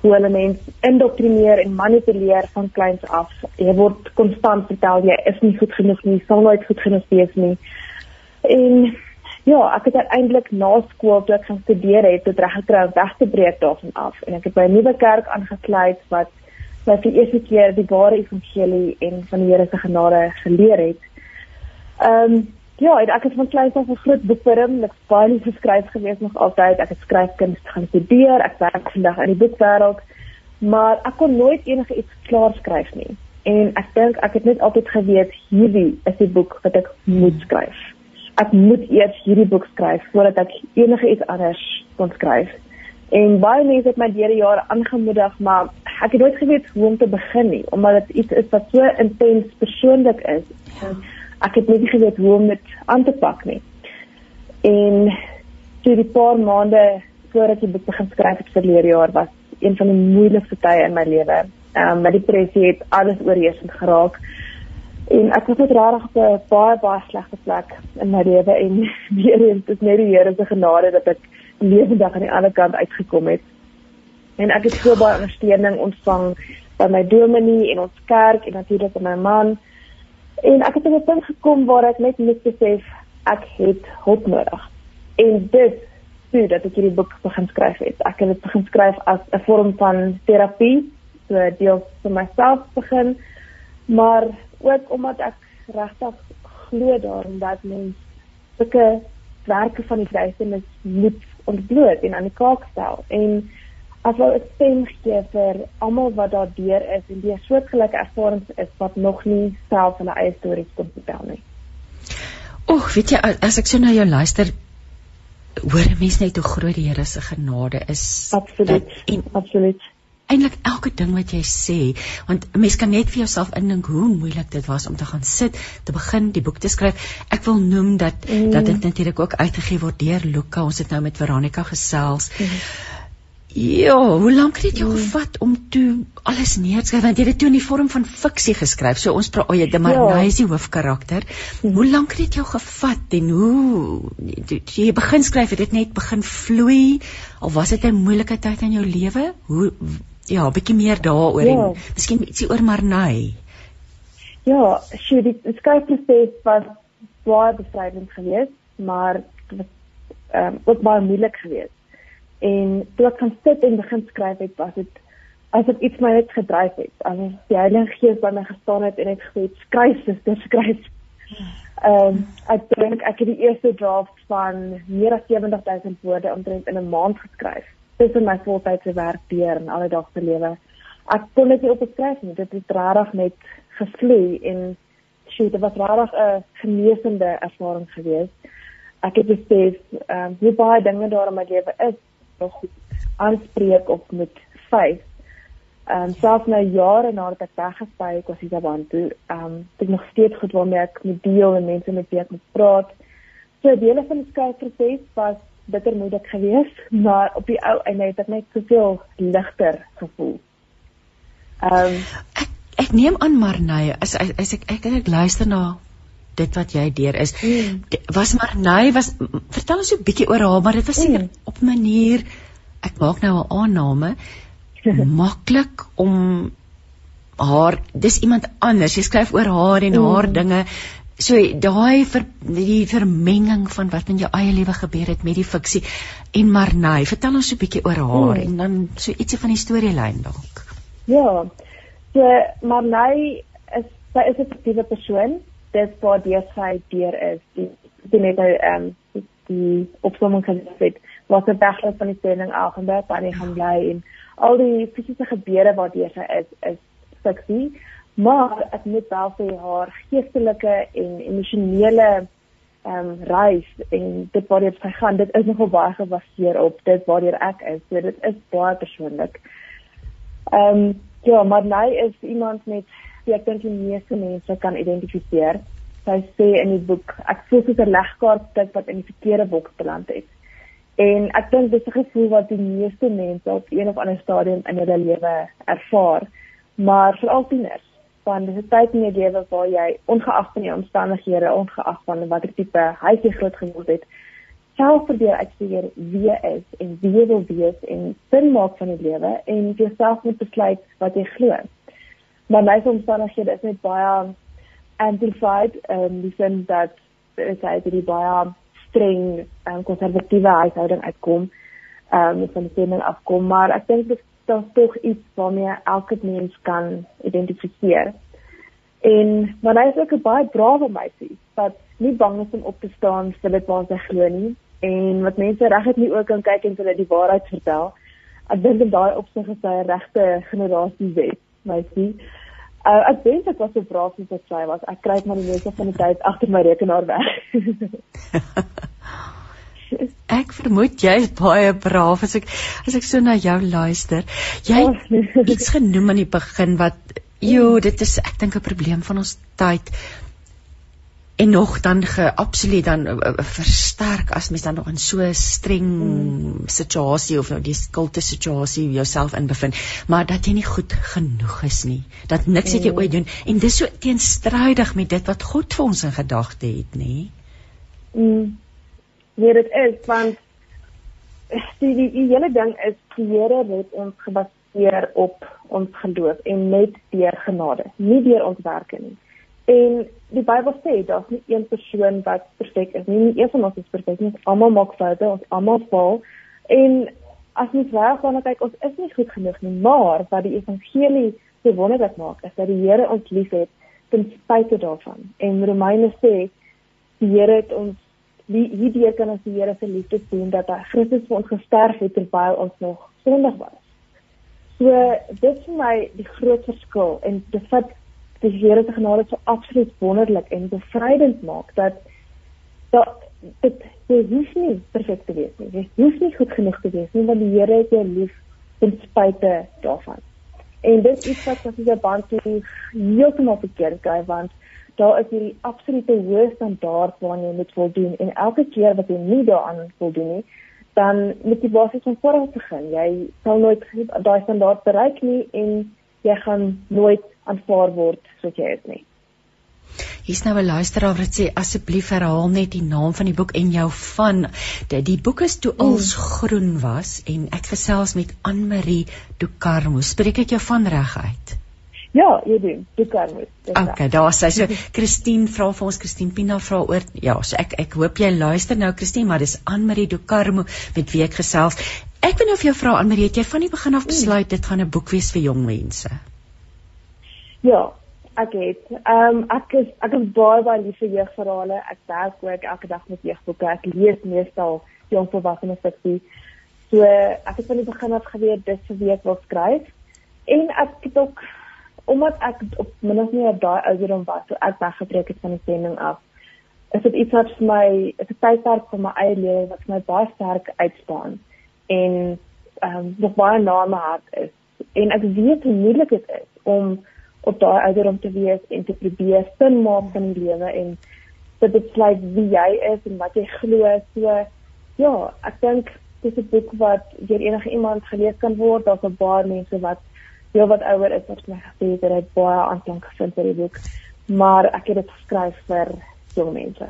hoe hulle mense indoktrineer en manipuleer van kleins af. Jy word konstant vertel jy is nie goed genoeg nie, sal nooit goed genoeg wees nie. En ja, ek het uiteindelik na skool toe ek gaan studeer het, tot reg gekry om weg te breek daarvan af en ek het by 'n nuwe kerk aangesluit wat wat die eerste keer die ware evangelie en van die Here se genade geleer het. Ehm um, Ja, ek het van kleins af 'n groot boekworm, ek het baie lief geskryf gewees nog altyd. Ek het skryfkuns gaan studeer, ek werk vandag in die boekwêreld, maar ek kon nooit enige iets klaar skryf nie. En ek dink ek het net altyd geweet hierdie is die boek wat ek moet skryf. Ek moet eers hierdie boek skryf voordat ek enige iets anders kon skryf. En baie mense het my deur die jare aangemoedig, maar ek het nooit geweet hoe om te begin nie, omdat dit iets is wat so intens persoonlik is. En ek het net nie geweet hoe om dit aan te pak nie. En toe die paar maande voordat ek begin skryf het verlede jaar was een van die moeilikste tye in my lewe. Ehm um, met depressie het alles oorheersend geraak. En ek was net regtig op 'n baie baie slegte plek in my lewe en [LAUGHS] weer eens is net die Here se genade dat ek lewendig aan die ander kant uitgekom het. En ek het so baie ondersteuning ontvang by my dominee en ons kerk en natuurlik by my man. En ek het op 'n punt gekom waar ek net moet besef ek het hulp nodig. En dit toe dat ek hierdie boek begin skryf het. Ek het dit begin skryf as 'n vorm van terapie, so deel vir myself begin, maar ook omdat ek regtig glo daarin dat mens sulke werke van die duisternis moet ontbloot en aan die kaak stel en as wel 'n stem gee vir almal wat daar deur is en die soortgelyke ervarings is wat nog nie self hulle eie stories kon vertel nie. Oek, weet jy as ek so na jou luister hoor 'n mens net hoe groot die Here se genade is. Absoluut. En absoluut. Eindelik elke ding wat jy sê, want 'n mens kan net vir jouself indink hoe moeilik dit was om te gaan sit, te begin die boek te skryf. Ek wil noem dat mm. dat dit natuurlik ook uitgegee word deur Luka. Ons het nou met Veronica gesels. Mm. Ja, hoe lank het dit jou gevat om toe alles neer te skryf? Want jy het dit toe in die vorm van fiksie geskryf. So ons praat, oh, jy, maar ja. hy is die hoofkarakter. Hmm. Hoe lank het dit jou gevat en hoe jy begin skryf, het dit net begin vloei of was dit 'n moeilike tyd in jou lewe? Hoe ja, 'n bietjie meer daaroor ja. en miskien ietsie oor Marnay. Ja, sy die skryfproses was baie bevrydend geweest, maar dit was ehm um, ook baie moeilik geweest en toe ek gaan sit en begin skryf het was dit asof iets my net gedryf het. Asof die Heilige Gees by my gestaan het en het gesê skryf sister skryf. Ehm um, ek dink ek het die eerste draft van meer as 70000 woorde omtrent in 'n maand geskryf. Tussen my voltydse werk deur en alledaagse lewe. Ek kon dit nie opskryf nie. Dit het rarig net gevloei en shoot dit was rarig 'n genesende ervaring geweest. Ek het besef ehm um, hoe baie dinge daar in my lewe is nog aanspreek of met vyf. Ehm um, selfs nou jare nadat ek weggesty het, was dit aan toe. Ehm um, ek nog steeds goed waarmee ek met deel en mense met wie ek moet praat. So dele van die skryfproses was bittermoedig geweest, [LAUGHS] maar op die ou einde het ek net soveel ligter gevoel. Ehm um, ek, ek neem aan maar nee, as as ek ek, ek, ek luister na dit wat jy deur is. Mm. Was maar nee, was vertel ons so 'n bietjie oor haar, maar dit was seker mm. op 'n manier ek maak nou 'n aanname [LAUGHS] maklik om haar dis iemand anders. Jy skryf oor haar en mm. haar dinge. So daai vir die vermenging van wat in jou eie lewe gebeur het met die fiksie en Marnay, vertel ons so 'n bietjie oor haar mm. en dan so ietsie van die storielyn dalk. Ja. So Marnay is sy is 'n fiktiewe persoon dit waar die sy deur is. Die die net nou ehm um, die opsomming kan sê wat 'n wegloop van die sending Algenberg waar hy gaan bly en al die fisiese gebeure wat deur sy is is fiksie. Maar ek moet wel sê haar geestelike en emosionele ehm um, reis en dit waar dit gaan dit is nogal baie gebaseer op dit waar ek is. So dit is baie persoonlik. Ehm um, ja maar hy is iemand met wie ek dink die meeste mense kan identifiseer. Sy sê in die boek, ek voel soos 'n legkaart wat in die verkeerde boks beland het. En ek dink dis 'n gevoel wat die meeste mense op een of ander stadium in hulle lewe ervaar, maar veral tieners. Want dis 'n tyd in jou lewe waar jy ongeag van jou omstandighede, ongeag van watter tipe huis jy groot geword het, self probeer uitfigure wie jy is en wie jy wil wees en sin maak van die lewe en jouself moet besluit wat jy glo maar my omstandighede is net baie amplified en um, die sin dat dit is dit baie streng en um, konservatiewe huishouding uitkom ehm um, van die sending afkom. Maar ek dink dit is tog iets waarmee elke mens kan identifiseer. En maar hy is ook 'n baie brawe meisie wat nie bang is om op te staan vir dit wat sy glo nie. En wat mense regtig nie ook kan kyk en hulle die waarheid vertel. Ek dink in daai opsig is hy 'n regte generasie wet meisie. Uh, ek dink ek was so braaf soos wat sy was. Ek kry maar die meeste van die tyd agter my rekenaar weg. [LAUGHS] ek vermoed jy is baie braaf as ek as ek so na jou luister. Jy het iets genoem aan die begin wat jo, dit is ek dink 'n probleem van ons tyd en nog dan geabsoluut dan uh, versterk as mens dan nog in so 'n streng mm. situasie of nou die skulte situasie jouself in bevind maar dat jy nie goed genoeg is nie dat niks wat jy mm. ooit doen en dis so teenstrydig met dit wat God vir ons in gedagte het nê mm. nee dit is want die, die, die hele ding is die Here het ons gebaseer op ons geloof en net deur genade nie deur ons werke nie En die Bybel sê daar's nie een persoon wat perfek is nie. Nie een van ons is perfek nie. Ons almal maak foute, ons almal val. En as ons reg gaan kyk, ons is nie goed genoeg nie, maar wat die evangelie so wonderlik maak, is dat die Here ons liefhet ten spyte daarvan. En Romeine sê die Here het ons hierdie kan ons die Here se liefde sien dat hy Christus vir ons gesterf het terwyl ons nog sondig was. So dit vir my die groot verskil en dit vat die Here se genade so absoluut wonderlik en bevrydend maak dat dat dit jy hoef nie perfek te wees nie. Jy hoef nie goed genoeg te wees nie want die Here het jou lief ten spyte daarvan. En dit is iets wat as jy band toe heeltemal verkeerd kry want daar is hierdie absolute hoë standaard waaraan jy moet voldoen en elke keer wat jy nie daaraan voldoen nie dan moet jy basies van voor af begin. Jy sal nooit daai standaard bereik nie en jy gaan nooit aanvaar word soos jy is nie. Hier's nou 'n luisteraar wat sê asseblief herhaal net die naam van die boek en jou van. Die, die boek is toe als mm. groen was en ek gesels met Anne Marie Ducarmo. Spreek ek jou van reg uit? Ja, jy doen. Ducarmo. Okay, daar sê so [LAUGHS] Christine vra vir ons Christine Pina vra oor ja, so ek ek hoop jy luister nou Christine, maar dis Anne Marie Ducarmo met wie ek gesels. Ek wil nou vir jou vra Anne Marie, het jy van die begin af besluit dit gaan 'n boek wees vir jong mense? Ja, ek het. Ehm um, ek is ek is baie baie lief vir jeugverhale. Ek werk ook elke dag met jeugboeke. Ek lees meestal jong volwasse fiksie. So ek het van die begin af geweet dit se week wil skryf. En ek het ook omdat ek op min of meer daai ouderdom was, so ek weggetrek het van die sending af. Is dit iets wat vir my, is 'n tydperk van my eie lewe wat vir my baie sterk uitstaan en ehm um, nog baie na my hart is. En ek weet hoe moeilik dit is om op daai ouderdom te wees en te probeer sin maak van die lewe en te besluit wie jy is en wat jy glo. So ja, ek dink dis 'n boek wat deur enige iemand gelees kan word. Daar's 'n paar mense wat heel wat ouer is wat my gesê het dat baie aanklank gevind het die boek, maar ek het dit geskryf vir jong mense.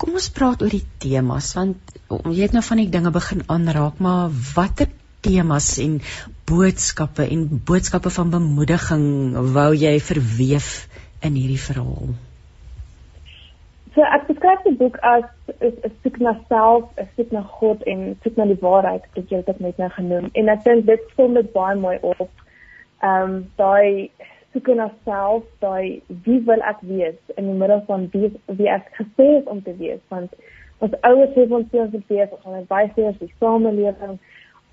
Kom ons praat oor die temas want jy het nou van die dinge begin aanraak, maar watter temas en boodskappe en boodskappe van bemoediging wou jy verweef in hierdie verhaal? So ek beskryf die boek as 'n soek na self, 'n soek na God en soek na die waarheid, wat jy dit net nou genoem. En ek dink dit kom dit baie mooi op. Ehm um, daai soek na self, daai wie wil ek wees in die middel van wie wie ek gesê is om te wees, want ons ouers sê ons moet wees, ons gaan baie as die samelewing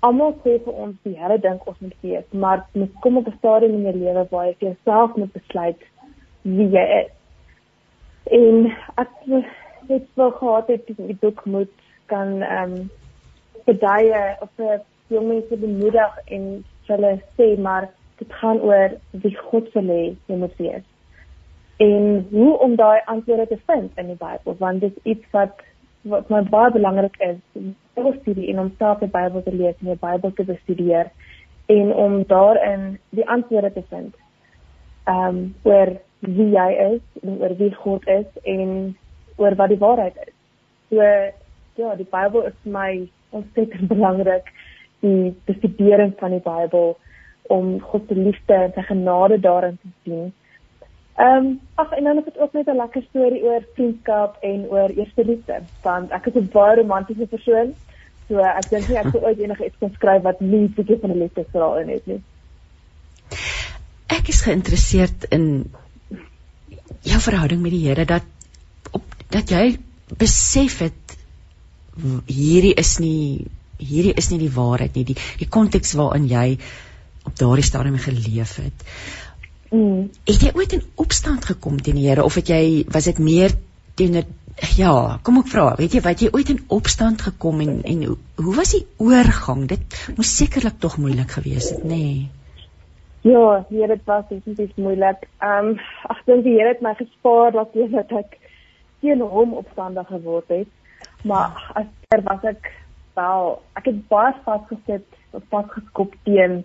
almal sê vir ons die Here dink ons moet wees, maar mens kom op 'n stadium in jou lewe waar jy vir jouself moet besluit wie jy is. En ek het wel gehad het die boek moet kan ehm um, bedaie of vir jong mense bemoedig en hulle sê maar dit gaan oor wie God wil hê jy moet wees. En hoe om daai antwoorde te vind in die Bybel want dit is iets wat wat my baie belangrik is, Bybelstudie en om self die Bybel te lees en die Bybel te bestudeer en om daarin die antwoorde te vind. Ehm um, oor wie jy is, en oor wie God is en oor wat die waarheid is. So ja, die Bybel is my ontsettend [LAUGHS] belangrik die bestudering van die Bybel om God se liefde en sy genade daarin te sien. Ehm um, ag en dan is dit ook net 'n lekker storie oor vriendskap en oor eerste liefde. Want ek is 'n baie romantiese persoon. So ek dink nie ek sou ooit enige iets kon skryf wat nie bietjie van 'n liefdesverhaal in het nie. Ek is geïnteresseerd in jou verhouding met die Here dat op dat jy besef het hierdie is nie hierdie is nie die waarheid nie die die konteks waarin jy op daardie stadium geleef het. Mm. Het jy ooit in opstand gekom teen die Here of het jy was dit meer teenoor ja, kom ek vra, weet jy wat jy ooit in opstand gekom en en hoe, hoe was die oorgang? Dit moes sekerlik tog moeilik gewees het, nê? Nee. Ja, hier dit was definitief moeilik. Ehm um, ek dink die Here het my gespaar dat jy dat ek teen hom opstandig geword het. Maar as er was ek wel, ek het baie vasgesit, vasgeskop teen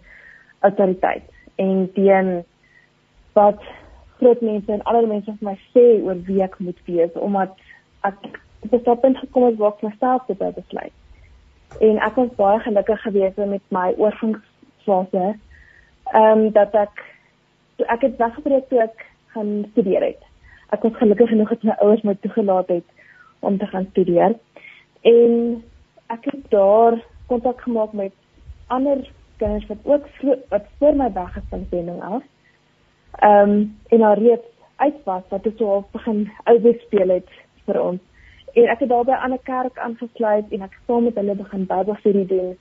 autoriteit en teen wat groot mense en ander mense vir my sê oor wie ek moet wees omdat ek op 'n punt gekom het waar ek myself te besluit. En ek was baie gelukkig geweest met my oorgangsfase. Ehm um, dat ek ek het weggebreek toe ek gaan studeer het. Ek was gelukkig genoeg dat my ouers my toegelaat het om te gaan studeer. En ek het daar kontak gemaak met ander kinders wat ook wat voor my weggestel het af ehm um, en haar reeds uit was wat het so al begin ouer speel het vir ons. En ek het daarbey aan 'n kerk aangesluit en ek saam met hulle begin Bybelstudie doen.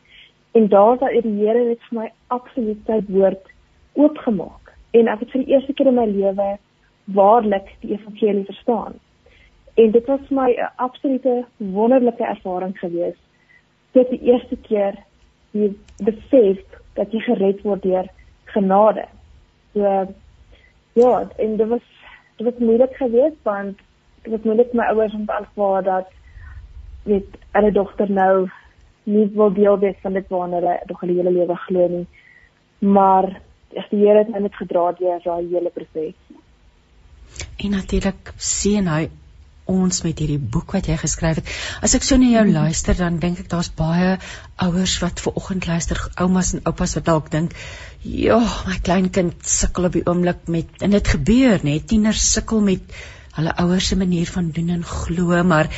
En daar was die Here net vir my absoluut sy woord oopgemaak. En ek het vir die eerste keer in my lewe waarlik die evangelie verstaan. En dit was vir my 'n absolute wonderlike ervaring gewees. Dit die eerste keer die besef dat jy gered word deur genade. So Ja, en dit was dit was moeilik geweest want dit was moeilik my ouers om te aanvaar dat weet hulle dogter nou nie wil deel wees van dit waarna hulle nog hulle hele lewe glo nie. Maar as die Here het my net gedra deur daai hele proses. En natuurlik sien hy ons met hierdie boek wat jy geskryf het. As ek so na jou luister, dan dink ek daar's baie ouers wat ver oggend luister, oumas en oupas wat dalk dink, "Ja, my kleinkind sukkel op die oomblik met en dit gebeur, né? Tieners sukkel met hulle ouers se manier van doen en glo, maar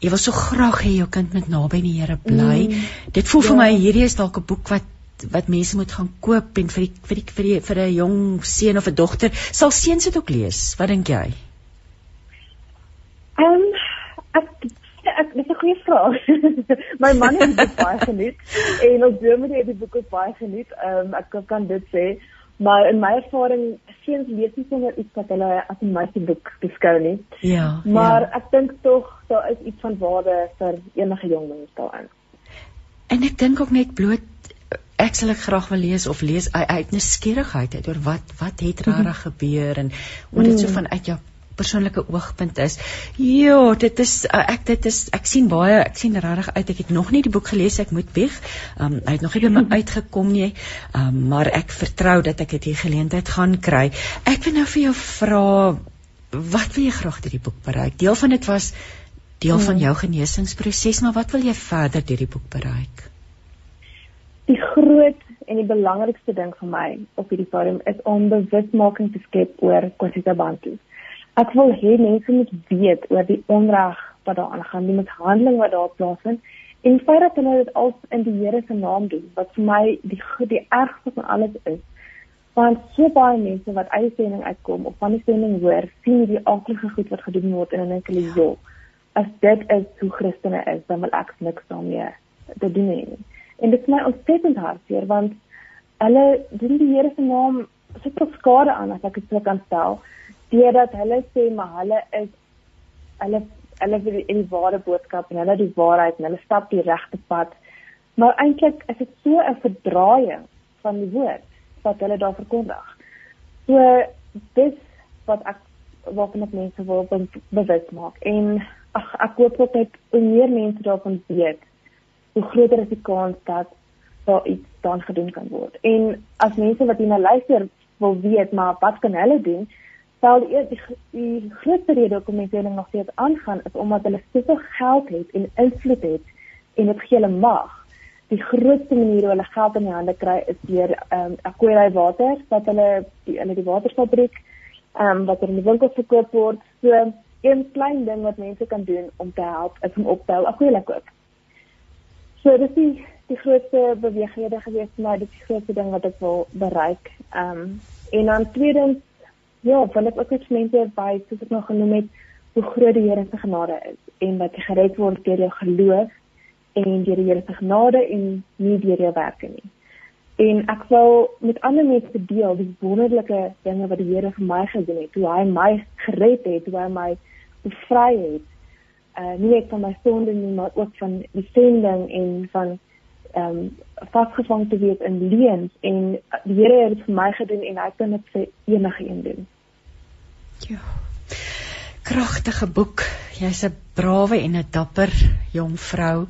jy wil so graag hê jou kind moet naby die Here bly." Mm, dit voel ja. vir my hierdie is dalk 'n boek wat wat mense moet gaan koop en vir die, vir die, vir die, vir 'n jong seun of 'n dogter sal seuns dit ook lees. Wat dink jy? Ehm um, ek ek dis 'n goeie vraag. [LAUGHS] my man het dit baie geniet en ons dominee het die boek ook baie geniet. Ehm um, ek kan dit sê, maar in my ervaring seuns lees nie sommer iets wat hulle as 'n meisie boek beskou nie. Ja. Maar ja. ek dink tog daar is iets van waarde vir enige jong mens daarin. En ek dink ook net bloot ek sal ek graag wil lees of lees uit nuuskierigheid uit oor wat wat het mhm. reg [LAUGHS] gebeur en hoe dit so mm. vanuit jou persoonlike oogpunt is. Ja, dit is uh, ek dit is ek sien baie ek sien regtig uit ek het nog nie die boek gelees ek moet weg. Um hy het nog nie [LAUGHS] by my uitgekom nie. Um maar ek vertrou dat ek dit hier geleentheid gaan kry. Ek wil nou vir jou vra wat wil jy graag deur die boek bereik? Deel van dit was deel van hmm. jou genesingsproses, maar wat wil jy verder deur die boek bereik? Die groot en die belangrikste ding vir my op hierdie forum is om bewusmaking te skep oor kwessie bantu. Ek wil hê mense moet weet oor die onreg wat daar aangaan, die mishandeling wat daar plaasvind en feit dat hulle dit al in die Here se naam doen, wat vir my die die ergste van alles is. Want so baie mense wat uit sending uitkom of van die sending hoor, sien die aardige goed wat gedoen word en dan dink hulle, "Jo, as dit is hoe Christene is, dan wil ek niks daarmee te doen hê nie." En dit is my ontsettend hartseer want hulle doen die Here se naam so tot skade aan as ek dit sou kan stel deurdat hulle sê maar hulle is hulle hulle wil die, die ware boodskap en hulle die waarheid en hulle stap die regte pad. Maar eintlik is dit so 'n verdraaiing van die woord wat hulle daar verkondig. So dis wat ek waarvan ek mense wil bewus maak en ag ek hoop dat meer mense daarvan weet hoe groter is die kans dat daar iets dan gedoen kan word. En as mense wat hier na luister wil weet maar wat kan hulle doen? Wel die, die, die grootste rede hoekom mense hulle nog steeds aangaan is omdat hulle soveel geld het en invloed het en dit gee hulle mag. Die grootste manier hoe hulle geld in die hande kry is deur ehm um, Aquarai Water wat hulle die hulle die waterfabriek ehm um, wat er in die winkels verkoop word. So een klein ding wat mense kan doen om te help is om op te hou Aquarai koop. So dis die die grootste beweeghede gewees my, dit is die grootste ding wat ek wil bereik. Ehm um, en dan tweedens Ja, want ek ook net mense by soos ek nog genoem het, hoe groot die Here se genade is en dat jy gered word deur jou geloof en deur die Here se genade en nie deur jou werke nie. En ek wil met ander mense deel die wonderlike dinge wat die Here vir my gedoen het, hoe hy my gered het, hoe hy my bevry het. uh nie net van my sonde nie, maar ook van die sending en van ehm um, vasgevang te wees in leuns en die Here het dit vir my gedoen en hy kan dit vir enige een doen. Ja. Kragtige boek. Jy's 'n brawe en 'n dapper jong vrou.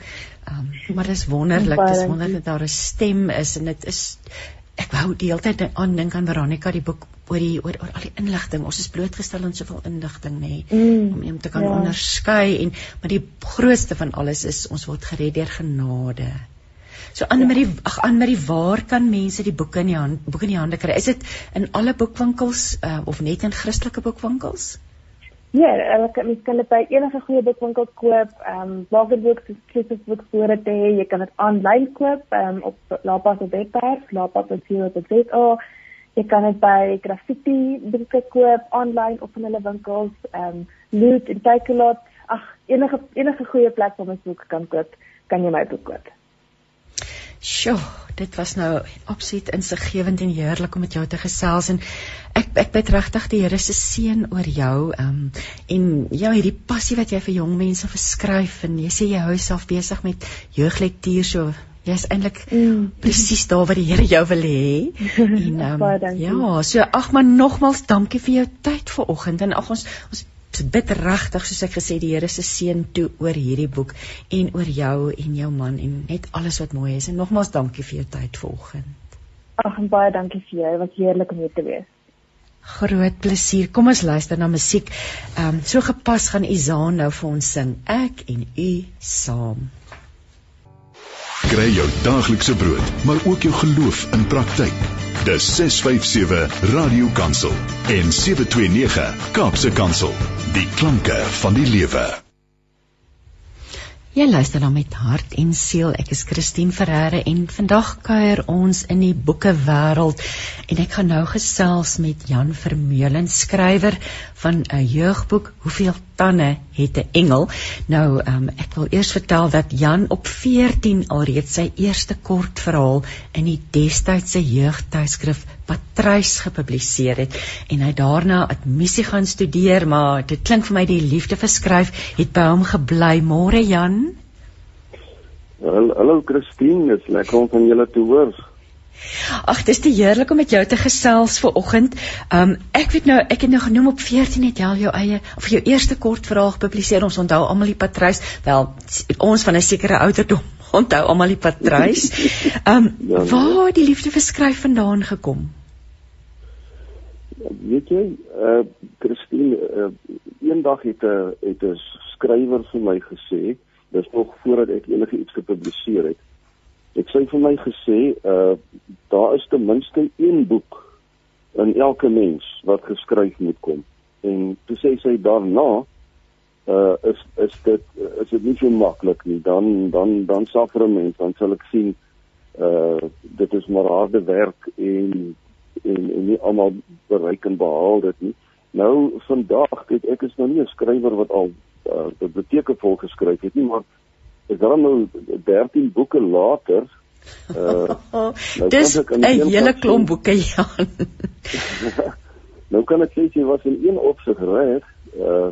Um, maar dit is wonderlik, dit is wonderlik dat daar 'n stem is en dit is ek wou die hele tyd aan dink aan Veronica die boek oor die oor, oor al die inligting. Ons is blootgestel aan soveel inligting nê mm, om om te kan ja. onderskei en maar die grootste van alles is ons word gered deur genade. So Anne Marie, ja. ag Anne Marie, waar kan mense die boeke in die hand boeke in die hande kry? Is dit in alle boekwinkels uh, of net in Christelike boekwinkels? Ja, ek kan dit by enige goeie boekwinkel koop. Ehm um, Wagerbooks is spesifiek vir spore te hê. Jy kan dit aanlyn koop ehm um, op Lapas se webwerf, lapas.co.za. Jy kan dit by Graffiti boeke koop aanlyn op in hulle winkels. Ehm um, Loot en Takealot. Ag, enige enige goeie plek waar mens boeke kan koop, kan jy my boek koop. Sjoe, dit was nou absoluut insiggewend en heerlik om met jou te gesels en ek ek bid regtig die Here se seën oor jou um, en ja hierdie passie wat jy vir jong mense verskryf en jy sê jy hou jouself besig met jeuglektuur so jy's eintlik mm. presies daar waar die Here jou wil hê [LAUGHS] en um, ja so ag maar nogmals dankie vir jou tyd vanoggend en ag ons ons bid regtig soos ek gesê die Here se seën toe oor hierdie boek en oor jou en jou man en net alles wat mooi is en nogmaals dankie vir jou tyd vanoggend. Ag en baie dankie vir jou. Wat heerlik om hier te wees. Groot plesier. Kom ons luister na musiek. Ehm um, so gepas gaan Izaan nou vir ons sing. Ek en u saam. Kry jou daaglikse brood, maar ook jou geloof in praktyk. Dis 657 Radio Kansel en 729 Kaapse Kansel. Die klanke van die lewe. Jy luister dan met hart en siel. Ek is Christine Ferreira en vandag kuier ons in die boeke wêreld en ek gaan nou gesels met Jan Vermeulen, skrywer van 'n jeugboek Hoeveel tande het 'n engel? Nou, um, ek wil eers vertel dat Jan op 14 alreeds sy eerste kortverhaal in die destydse jeugtydskrif Patrys gepubliseer het en hy daarna admissie gaan studeer, maar dit klink vir my die liefde vir skryf het by hom gebly. Môre Jan. Hallo Christine, dit is lekker om van julle te hoor. Ag, dis te heerlik om met jou te gesels vir oggend. Um ek weet nou, ek het nou genoem op 14 het jy jou eie of jou eerste kort verhaal gepubliseer. Ons onthou almal die Patrys, wel ons van 'n sekere ouderdom [LAUGHS] onthou almal die Patrys. Um [LAUGHS] ja, nee. waar die liefde vir skryf vandaan gekom? weet jy, uh Christine, uh, eendag het 'n uh, het 'n skrywer vir my gesê, dis nog voordat ek enige iets gepubliseer het. Ek sê vir my gesê, uh daar is ten minste een boek in elke mens wat geskryf moet kom. En toe sê sy daarna uh is is dit is dit nie so maklik nie. Dan dan dan suffer 'n mens, dan sal ek sien uh dit is maar harde werk en en en nie almal bereik en behaal dit nie. Nou vandag het ek is nou nie 'n skrywer wat al uh, biblioteke vol geskryf het nie, maar ek dan nou 13 boeke later uh [LAUGHS] nou dis 'n hele klomp boeke ja. [LAUGHS] nou kan ek sê jy was in een opsig reg, uh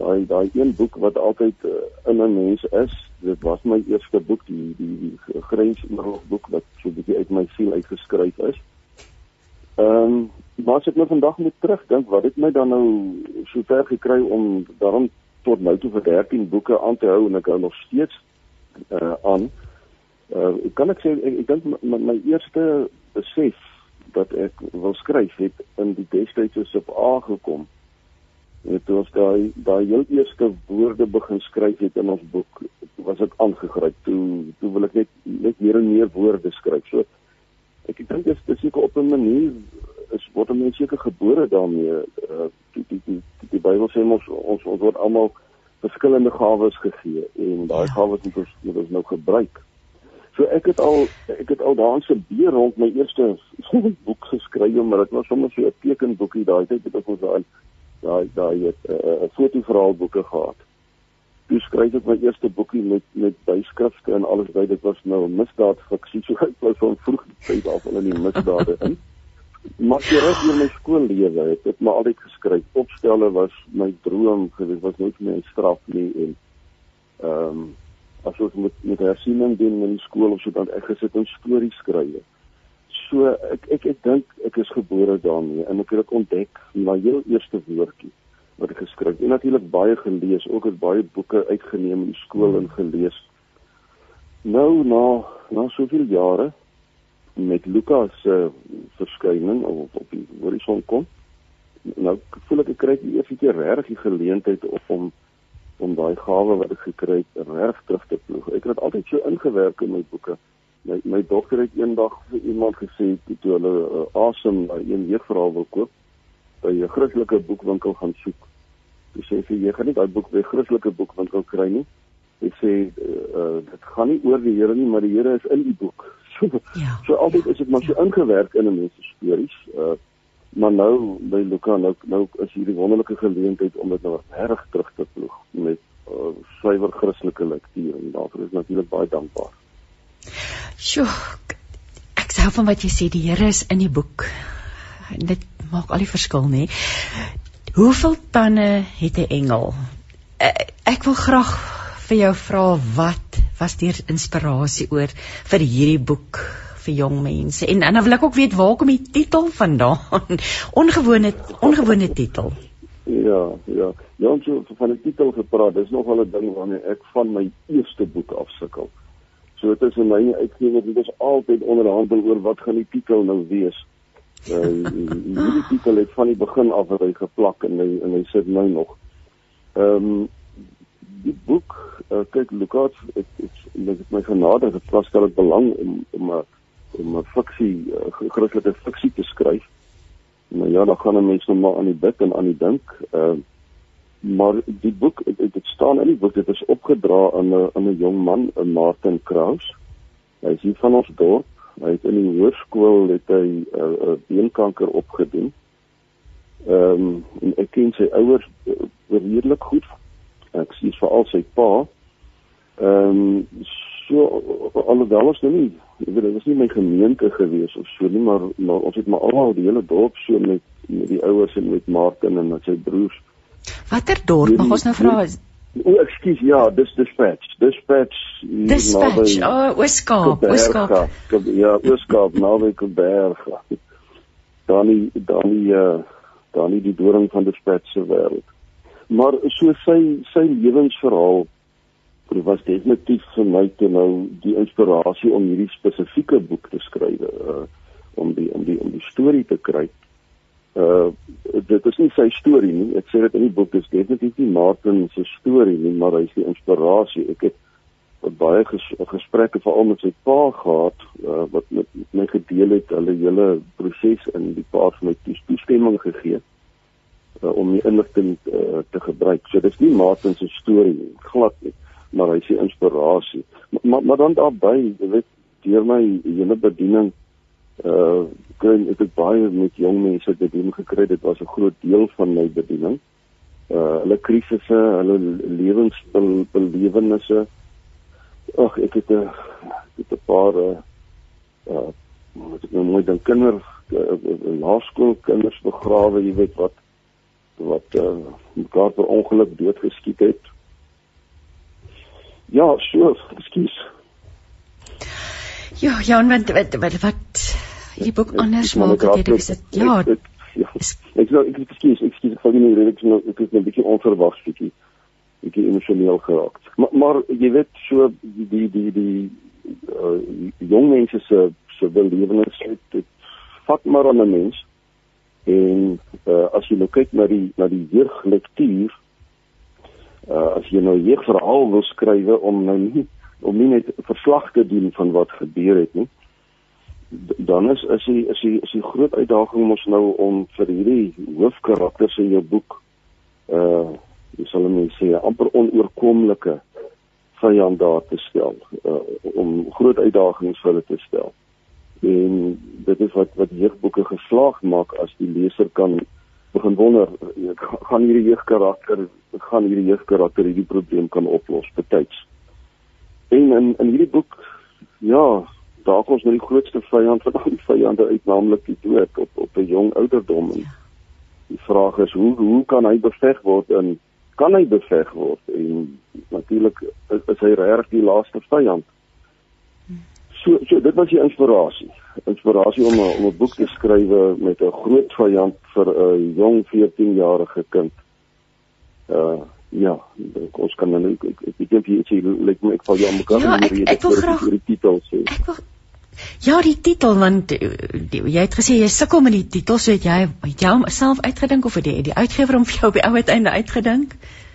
daai daai een boek wat altyd uh, in 'n mens is, dit was my eerste boek, die die, die grensoorlog boek wat so 'n bietjie uit my siel uitgeskryf is. Ehm um, maar as ek nou vandag moet terugdink wat het my dan nou so ver gekry om daarom tot nou toe vir 13 boeke aan te hou en ek hou nog steeds uh aan. Uh kan ek sê ek, ek dink my, my eerste besef dat ek wil skryf het in die destydse op A gekom. En toe ons daai daai heel eerste woorde begin skryf het in ons boek, was ek aangegryp. Toe toe wil ek net net meer en meer woorde skryf. So ek dink dit is seker op 'n manier is word mense seker gebore daarmee uh, die die die, die, die Bybel sê ons ons ons word almal verskillende gawes gegee en daai ja. gawes moet ons moet ons nou gebruik. So ek het al ek het al daarin se beer rond my eerste [LAUGHS] boek geskryf maar dit was sommer so 'n tekenboekie daai tyd het ek ons daai daai daai 'n uh, fotoverhaalboeke gehad toe skryf ek my eerste boekie met met byskrifte en alles by dit was nou misdaad fiksie [LAUGHS] so ek was van vroeg tyd af in die misdade in maar die res van my skoollewe het ek maar altyd geskryf opstelle was my droom gewees was nooit 'n straf nie en Ehm um, as ons met met hersiening doen in die skool of so dan ek gesit en stories skryf. So ek ek ek dink ek is gebore daarmee en ek het dit ontdek in my heel eerste woordjie wat ek geskryf. En natuurlik baie gelees, ook het baie boeke uitgeneem in skool en gelees. Nou na na soveel jare met Lukas se uh, verskyning of op die horison kom. Nou voel ek ek kry die eerste keer regtig die geleentheid om om daai gawe wat ek gekry het reg terug te ploeg. Ek het dit altyd so ingewerk in my boeke. My my dogter het eendag vir iemand gesê toe hulle uh, asem na een jeugverhaal wil koop by 'n Christelike boekwinkel gaan soek. Sy sê vir jy gaan nie daai boek by 'n Christelike boekwinkel kry nie. Sy sê uh, dit gaan nie oor die Here nie, maar die Here is in die boek. So, [LAUGHS] ja. so altyd is dit maar so ingewerk in 'n mens se stories. Uh maar nou by Luka nou nou is hierdie wonderlike geleentheid om dit nou reg terug te ploeg met uh, suiwer Christelike lektuur en daarvoor is natuurlik baie dankbaar. Sjoe. Ek sê van wat jy sê, die Here is in die boek. Dit maak al die verskil, nê? Hoeveel tande het 'n engel? Ek wil graag vir jou vra wat was die inspirasie oor vir hierdie boek? vir jong mense. En en dan wil ek ook weet waar kom die titel vandaan? [LAUGHS] Ongewone ongewone titel. Ja, ja. Ja, so van die titel gepraat. Dis nog wel 'n ding waarmee ek van my eerste boek afsukkel. So dit is in my uitgewer, dit is altyd onderhandel oor wat gaan die titel nou wees. [LAUGHS] Uh die titel het van die begin af hy geplak en hy en hy sit nou nog. Ehm um, die boek uh, kyk Lukas ek ek dit is my genade het vasgestel het belang om om 'n om 'n fiksie uh, Christelike fiksie te skryf. Nou ja, dan gaan 'n mens nou maar aan die bid en aan die dink. Ehm uh, maar die boek dit, dit staan in die boek dit is opgedra aan 'n aan 'n jong man, 'n Martin Kraus. Hy is hier van ons dorp. Hy het in die hoërskool het hy 'n uh, uh, beenkanker opgedoen. Ehm um, en ek ken sy ouers uh, redelik goed. Ek sien veral sy pa. Ehm um, so alhoewel ons nou nie ek weet dit was nie my gemeente gewees of so nie maar maar ons het maar almal die hele dorp so met met die ouers en met Martin en met sy broers. Watter dorp mag ons nou vra? O, ekskuus, ja, dis dispatch. Dispatch. Dispatch. O, oh, Weskaap, Weskaap. Ja, Weskaap, naby Kuiberg. Dan nie dan nie uh dan nie die doring van dispatch se wêreld. Maar so sy sy lewensverhaal was definitief vir my te nou die inspirasie om hierdie spesifieke boek te skryf uh om die om die om die storie te kry. Uh dit is nie sy storie nie. Ek sê dit in die boek is definitief nie Martin se storie nie, maar hy is die inspirasie. Ek het baie ges, gesprekke veral met sy pa gehad uh, wat met my gedeel het hulle hele proses in die pa van my toestemming gegee uh, om die inligting uh, te gebruik. So dis nie Martin se storie nie, glad nie maar hy sê inspirasie. Maar, maar maar dan daarbey, jy weet, deur my hele bediening uh kry ek het baie met jong mense te doen gekry. Dit was 'n groot deel van my bediening. Uh hulle krisisse, hulle lewensbelewennisse. Ag, ek het 'n het 'n paar uh wat ek nou mooi dink kinder uh, laerskool kinders begrawe, jy weet wat wat uh mekaar per ongeluk doodgeskiet het Ja, so, ekskuus. Ja, Jan, wat wat wat wat hierdie boek anders maak het jy gesê? Ja. Ek sê ek ekskuus, ekskuus, ek val nie reg ek nou ek is net 'n bietjie onverwags bietjie. Ek het emosioneel geraak. Maar maar jy weet so die die die uh, jong mense se se belewenis dit vat maar aan 'n mens. En uh, as jy nou kyk na die na die jeuglektuur uh, as jy nou hier verhaal wil skrywe om nou nie om nie net verslag te doen van wat gebeur het nie dan is is die is die is die groot uitdaging mos nou om vir hierdie hoofkarakters in jou boek uh jy sal net sê amper onoorkomlike vyand daar te stel uh, om groot uitdagings vir hulle te stel en dit is wat wat jeugboeke geslaag maak as die leser kan begin wonder gaan hierdie jeugkarakter gaan hierdie jeugkarakter hierdie probleem kan oplos betyds. En in in hierdie boek ja, daar kom ons met die grootste vyand van al die vyande uit naamlik die dood op op 'n jong ouderdom. En die vraag is hoe hoe kan hy beveg word en kan hy beveg word en natuurlik is, is hy regtig die laaste vyand. So so dit was die inspirasie. Inspirasie om 'n om 'n boek te skryf met 'n groot vyand vir 'n jong 14-jarige kind. Uh ja, ons kan nou ek ek ek dink jy sê like ek val jou mekaar ja, ek, ek wil graag die titel sê. Ek wil Ja, die titel want eh, die, jy het gesê jy sukkel met die titel, so het jy het jy homself uitgedink of het die, die uitgewer hom vir jou op die ou uiteinde uitgedink? Ja,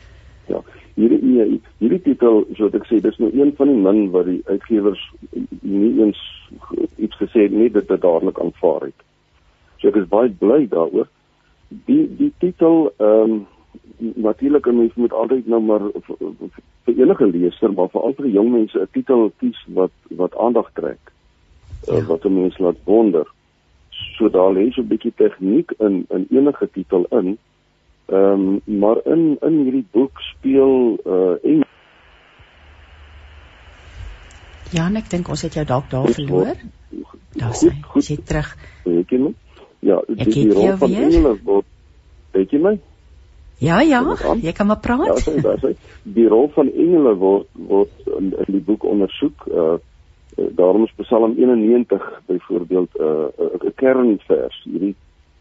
hierdie nee, hierdie titel, soos ek sê, dis nou een van die min wat die uitgewers nie eens iets gesê het nie dat dit dadelik aanvaar het. So ek is baie bly daaroor. Die die titel ehm um, natuurlik en mens moet altyd nou maar vir enige leser, maar veral vir jong mense 'n titel kies wat wat aandag trek. Ja. Uh, wat 'n mens laat wonder. So daar lê so 'n bietjie tegniek in in enige titel in. Ehm um, maar in in hierdie boek speel uh en Ja, ek dink ons het jou dalk daar verloor. Daar sê jy terug. Weet jy my? Ja, die, die rol van engele word weet jy my? Ja, ja, jy kan maar praat. Ja, sê, daar sê die rol van engele word word in, in die boek ondersoek. Uh daarom is Psalm 91 byvoorbeeld 'n uh, 'n kernvers. Hierdie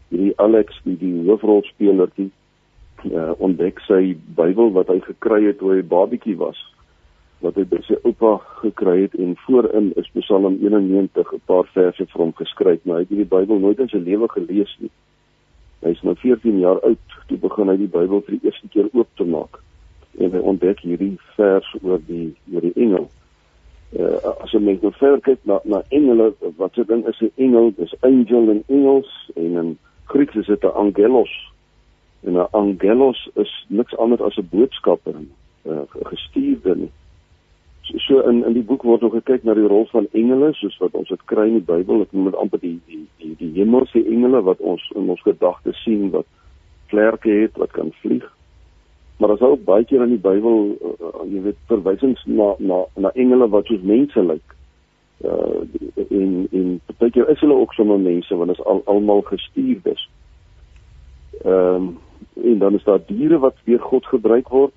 hierdie Alex die die hoofrolspeler die uh, ontdek sy Bybel wat hy gekry het toe hy babietjie was wat hy by sy oupa gekry het en voorin is Psalm 91 'n paar verse vir hom geskryf maar hy het die Bybel nooit in sy lewe gelees nie. Hy is nou 14 jaar oud toe begin hy die Bybel vir die eerste keer oop te maak en hy ontdek hierdie vers oor die oor die engel. Uh, as jy net nou verder kyk na na engele wat se ding is 'n engel, dis angel in Engels en in Grieks is dit 'n angelos En 'n angelos is niks anders as 'n boodskapper, 'n uh, gestuurde nie. So, so in in die boek word ook gekyk na die rol van engele soos wat ons dit kry in die Bybel. Ek noem dit amper die die die die hemelse engele wat ons in ons gedagtes sien wat vlerke het wat kan vlieg. Maar daar is ook baie keer in die Bybel uh, jy weet verwysings na na na engele wat soos mense lyk. Uh in in baie keer is hulle ook sommer mense want dit is al almal gestuurdes. Ehm um, en dan is daar diere wat deur God gebruik word.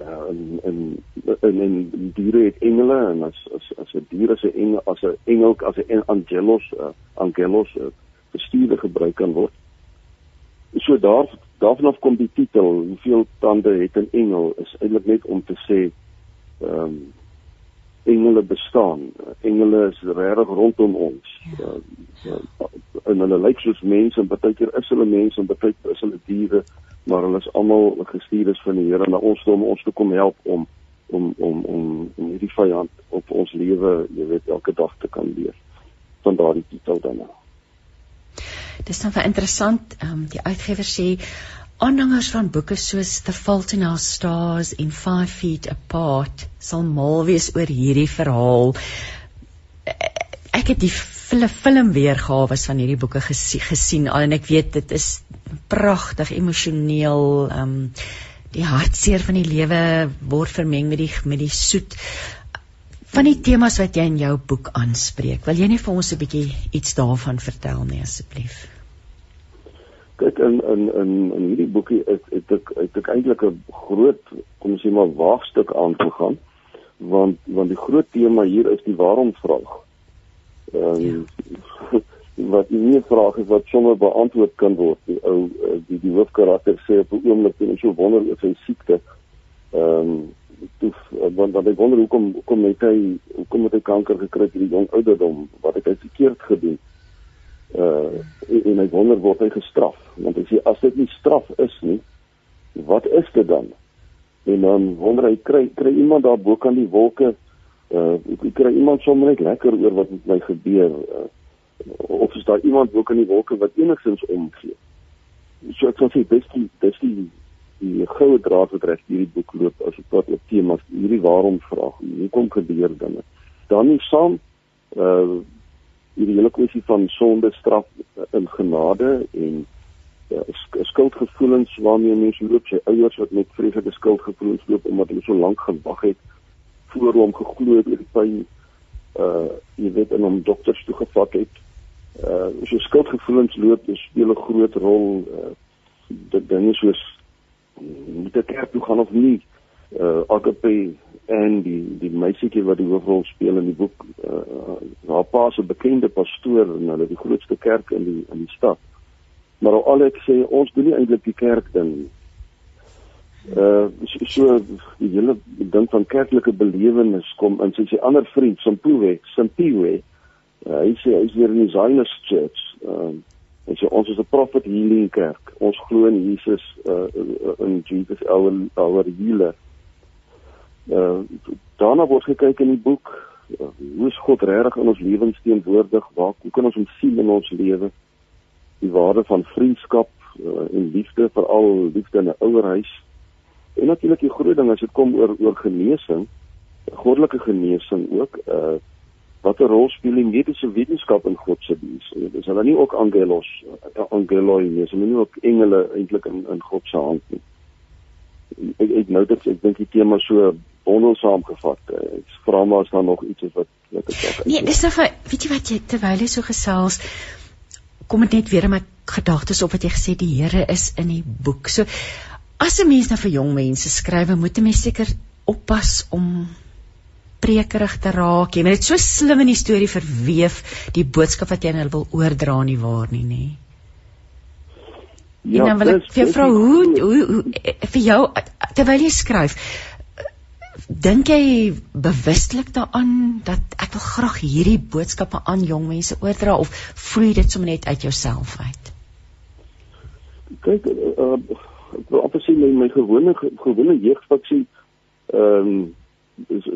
Uh, en en en en diere het engele en as as as 'n dier as 'n engel as 'n engel as 'n angelos uh, angelos uh, bestuurde gebruik kan word. So daar daarvan kom die titel hoeveel tande het 'n engel is eintlik net om te sê ehm um, engele bestaan. Engele is regtig rondom ons. Ja. Uh, en hulle lyk soos mense en baie keer is hulle mense en baie keer is hulle diere, maar hulle is almal gestuurdes van die Here na ons om ons te kom help om om om om om hierdie vyand op ons lewe, jy weet, elke dag te kan leef. Van daardie titel dan. Dis dan vir interessant, ehm um, die uitgewer sê aanhangers van boeke soos The Fault in Our Stars en Five Feet Apart sal mal wees oor hierdie verhaal. Ek het die film filmweergawe van hierdie boeke gesie, gesien al en ek weet dit is pragtig emosioneel ehm um, die hartseer van die lewe word vermeng met die met die soet van die temas wat jy in jou boek aanspreek wil jy nie vir ons 'n bietjie iets daarvan vertel nie asseblief kyk in in in in hierdie boekie het, het ek het ek eintlik 'n groot kom ons sê maar waagstuk aangegaan want want die groot tema hier is die waarom vraag Ehm um, ja. [LAUGHS] wat nie 'n vraag is wat sommer beantwoord kan word. Die ou eh, die die hoofkarakter sê op 'n oomblik hy so wonder oor sy siekte. Ehm um, toe want dan hy wonder hoekom hoekom het hy hoekom het hy kanker gekry in die jong ouderdom? Wat het hy verkeerd gedoen? Uh en hy wonder word hy gestraf? Want hy sê as dit nie straf is nie, wat is dit dan? En dan wonder hy kry kry iemand daar bo kan die wolke uh ek kry iemand sommer net lekker oor wat met my gebeur uh, of is daar iemand ook in die wolke wat enigstens omgee so ek sal sê dis die dis die die goue draad wat reg hierdie boek loop as ek wat op temas hierdie waarom vraag hoekom gebeur dinge dan nie saam uh hierdie hele kwessie van sonde straf in genade en uh, skuldgevoelens waarmee mense loop sy ouers wat met vreeslike skuldgevoelens loop omdat hulle so lank gewag het voor hom geglo het oor die pyn uh jy weet en hom dokters toe gevat het. Uh so skuldgevoelens loop dis speel 'n groot rol uh dit dinge soos moet 'n kerk toe gaan of nie. Uh Agape en die die meisietjie wat die hoofrol speel in die boek uh haar pa 'n bekende pastoor in hulle die grootste kerk in die in die stad. Maar al ek sê ons doen nie eintlik die kerk ding nie. Uh so, so die hele ding van kerklike belewenis kom in sy ander vriend Simpuwe, Simpiwe. Uh, hy sê hy's weer in die Zionist Church. Uh hy sê ons is 'n prophet healing kerk. Ons glo in Jesus uh in Jesus our our healer. Uh daarna word gekyk in die boek uh, hoe is God regtig in ons lewens teenwoordig? Waar hoe kan ons hom sien in ons lewe? Die waarde van vriendskap uh, en liefde, veral liefde in 'n ouerhuis. En natuurlik die groot ding as dit kom oor oor genesing, goddelike genesing ook, uh wat 'n rol speel die mediese wetenskap in God se diens. Dis hulle nie ook angelos, angeloi nie, hulle nie ook engele eintlik in in God se hand nie. Ek ek nou dit ek dink die tema so bondel saamgevat. Ek vra maar as daar nog iets is wat wat ek dalk Nee, dis nou weet jy wat jy terwyl jy so gesels kom dit net weer in my gedagtes op wat jy gesê die Here is in die boek. So as 'n mens nou vir jong mense skryf, moet 'n mens seker oppas om prekerig te raak. Jy moet dit so slim in die storie verweef, die boodskap wat jy aan hulle wil oordra nie waar nie, nê. Ja, en dan wil ek vir jou vra hoe, hoe hoe vir jou terwyl jy skryf dink jy bewustelik daaraan dat ek wil graag hierdie boodskappe aan jong mense oordra of vloei dit sommer net uit jouself uit? Kyk, uh, ek wil amper sê my, my gewone gewone jeugfiksie ehm um, is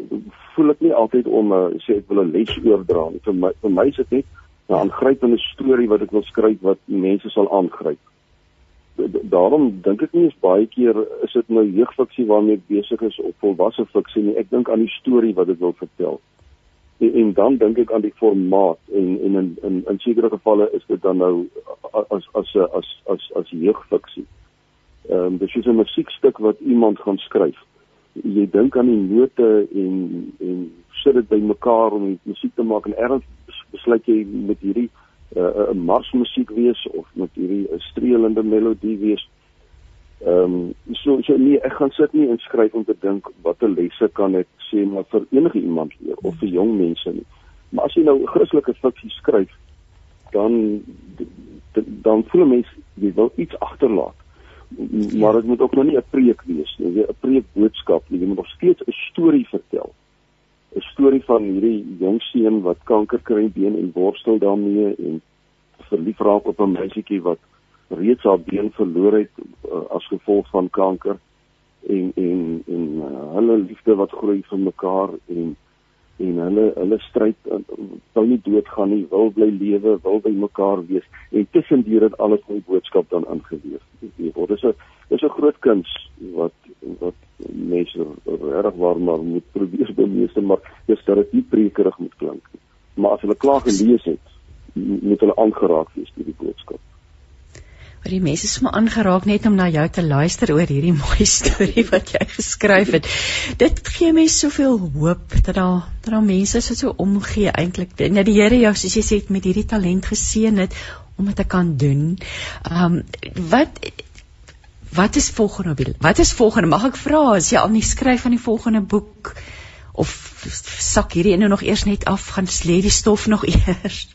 voel ek nie altyd om uh, sê ek wil 'n les oordra nie. Vir my vir my is dit net 'n aangrypende storie wat ek wil skryf wat mense sal aangryp. Daarom dink ek nie is baie keer is dit nou jeugfiksie waarmee ek besig is of volwasse fiksie nie. Ek dink aan die storie wat ek wil vertel. En, en dan dink ek aan die formaat en en in in in sekere gevalle is dit dan nou as as as as as, as jeugfiksie. Ehm um, dis 'n musiekstuk wat iemand gaan skryf jy dink aan die note en en sit dit bymekaar om die musiek te maak en erns besluit jy met hierdie uh, 'n uh, marsmusiek wees of met hierdie 'n streelende melodie wees. Ehm um, so so nee, ek gaan sit nie en skryf om te dink watter lesse kan ek sê maar vir enige iemand leer of vir jong mense nie. Maar as jy nou Christelike fiksie skryf, dan dan voel mense jy wil iets agterlaat maar dit moet ook nog nie 'n preek wees nie, 'n preek boodskap. Jy moet nog steeds 'n storie vertel. 'n Storie van hierdie jong seun wat kanker kry been en worstel daarmee en verlief raak op 'n meisietjie wat reeds haar been verloor het uh, as gevolg van kanker en en en uh, hulle liefde wat groei vir mekaar en en hulle hulle stryd uh, wou nie doodgaan nie, wil bly lewe, wil by mekaar wees en tussendeur dit alles my boodskap dan ingeweef word. Dis 'n dis 'n groot kuns wat wat mense reg waar maar moet probeer [LAUGHS] bemeester, maar dis dat dit nie prekerig moet klink nie. Maar as hulle klaar gelees het, moet hulle aangeraak wees deur die boodskap maar die mense is maar aangeraak net om na jou te luister oor hierdie [LAUGHS] mooi storie wat jy geskryf het. Dit gee mense soveel hoop dat daar dat daar mense is wat so omgee eintlik. Nou die Here jou soos jy sê met hierdie talent geseën het om dit te kan doen. Ehm um, wat wat is volgende? Wat is volgende? Mag ek vra as jy al nie skryf aan die volgende boek of sak hierdie ene nog eers net af gaan slê die stof nog [LAUGHS] eers?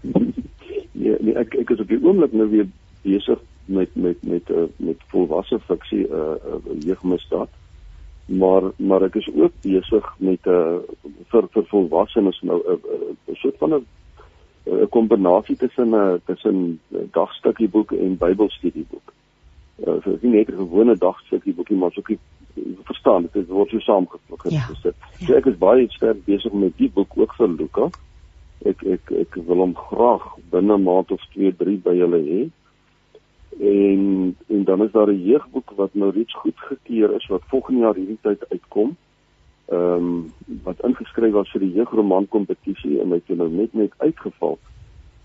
Nee, nee ek ek is op die oomblik nou weer besig met met met uh, met volwasse fiksie 'n uh, uh, jeugmisdaad. Maar maar ek is ook besig met 'n uh, vir vir volwassenes nou 'n uh, uh, soort van 'n 'n kombinasie tussen 'n uh, tussen dagstukkieboek en Bybelstudieboek. Uh, so nie net 'n gewone dagstukkieboekie maar so 'n verstaan dit word so saamgevoeg ja, gesit. Ja. So ek is baie sterk besig met die boek ook vir Luka. Ek ek ek wil hom graag binne 'n maand of 2, 3 by julle hê en en dan is daar 'n jeugboek wat nou reeds goedgekeur is wat volgende jaar hierdie tyd uitkom. Ehm um, wat ingeskryf was vir die jeugroman kompetisie en my het nou net net uitgeval.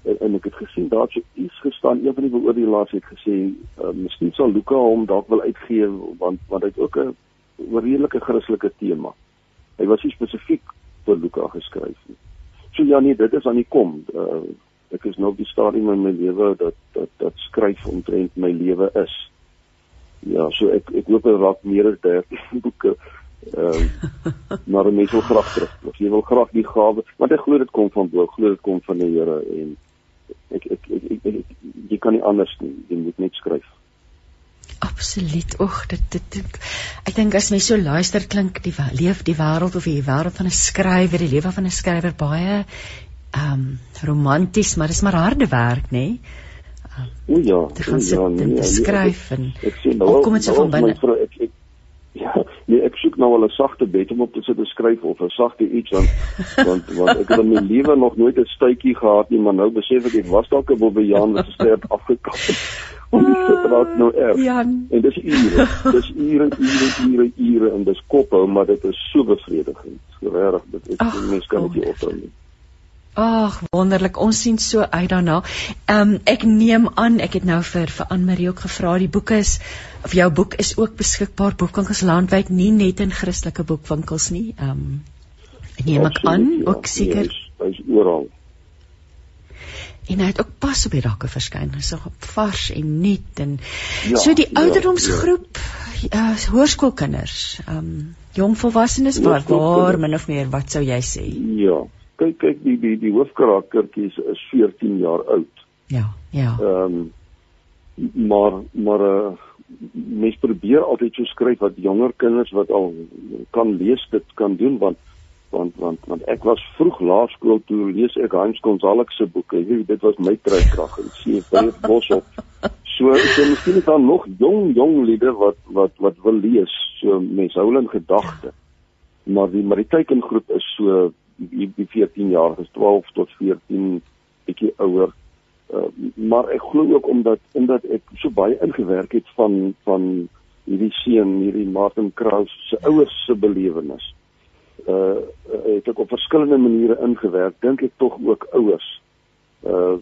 En, en ek het gesien daar so iets gestaan een van die beoordelaars het gesê uh, miskien sal Luka hom dalk wil uitgee want want hy het ook 'n redelike Christelike tema. Hy was nie spesifiek vir Luka geskryf nie. So ja nee, dit is aan die kom. Uh, ek is nou op die stadium in my lewe dat dat dat skryf omtrent my lewe is. ja, so ek ek hoop dit raak meer as 30 [LAUGHS] boeke. Ehm um, [LAUGHS] maar mense wil graag terug. Of jy wil graag die gawe, want ek glo dit kom van bo, glo dit kom van die Here en ek ek, ek, ek, ek, ek jy kan nie anders nie. Jy moet net skryf. Absoluut. Oeg, dit dit, dit ek dink as mens so luister klink die leef die wêreld of die wêreld van 'n skrywer, die lewe van 'n skrywer baie ehm um, romanties, maar dis maar harde werk, nê? Nee? O ja, te gaan sit ja, en nee, skryf nee, en ek, ek sien nou kom dit so van binne. Ek, ek, ja, nee, ek soek nou al 'n sagte bed om op te sit te skryf of 'n sagte iets want [LAUGHS] want want ek het in my lewe nog nooit 'n stuitjie gehad nie, maar nou besef ek ek was dalk 'n bobbejaan wat sterk afgekap het. [LAUGHS] Om die verdrag nou erg. Jan. En dis ure. Dis ure, ure, ure, ure en dis kophou, maar dit is so bevredigend. Regtig, dit is mense kan dit nie ophou nie. Ag, wonderlik. Ons sien so uit daarna. Ehm um, ek neem aan ek het nou vir vir Anne Marie ook gevra die boeke is of jou boek is ook beskikbaar boekwinkels landwyd, nie net in Christelike boekwinkels nie. Ehm um, neem ek aan ja, ook seker. Hy's hy oral. En hy het ook pas op die rakke verskyn. Hy's so vars en nuut en Ja, so die ja, ouderdomsgroep ja, uh, hoërskoolkinders, ehm um, jong volwassenes waar waar min of meer, wat sou jy sê? Ja. Kyk kyk die die die hoofkaraktertjie is, is 14 jaar oud. Ja, ja. Ehm um, maar maar uh, mens probeer altyd so skryf wat jonger kinders wat al kan lees dit kan doen want want want want ek was vroeg laerskool toe lees ek Hans Gonzalez se boeke. Jy weet dit was my dryfkrag en sien baie bos op. So so miskien is daar nog jong jong liede wat wat wat wil lees. So mense hou hulle in gedagte. Maar die maar die teikengroep is so die, die 14 jaar is 12 tot 14 bietjie ouer. Uh, maar ek glo ook omdat omdat ek so baie ingewerk het van van hierdie seun, hierdie Martin Kraus se ouers se belewenis. Uh het ek op verskillende maniere ingewerk. Dink ek tog ook ouers uh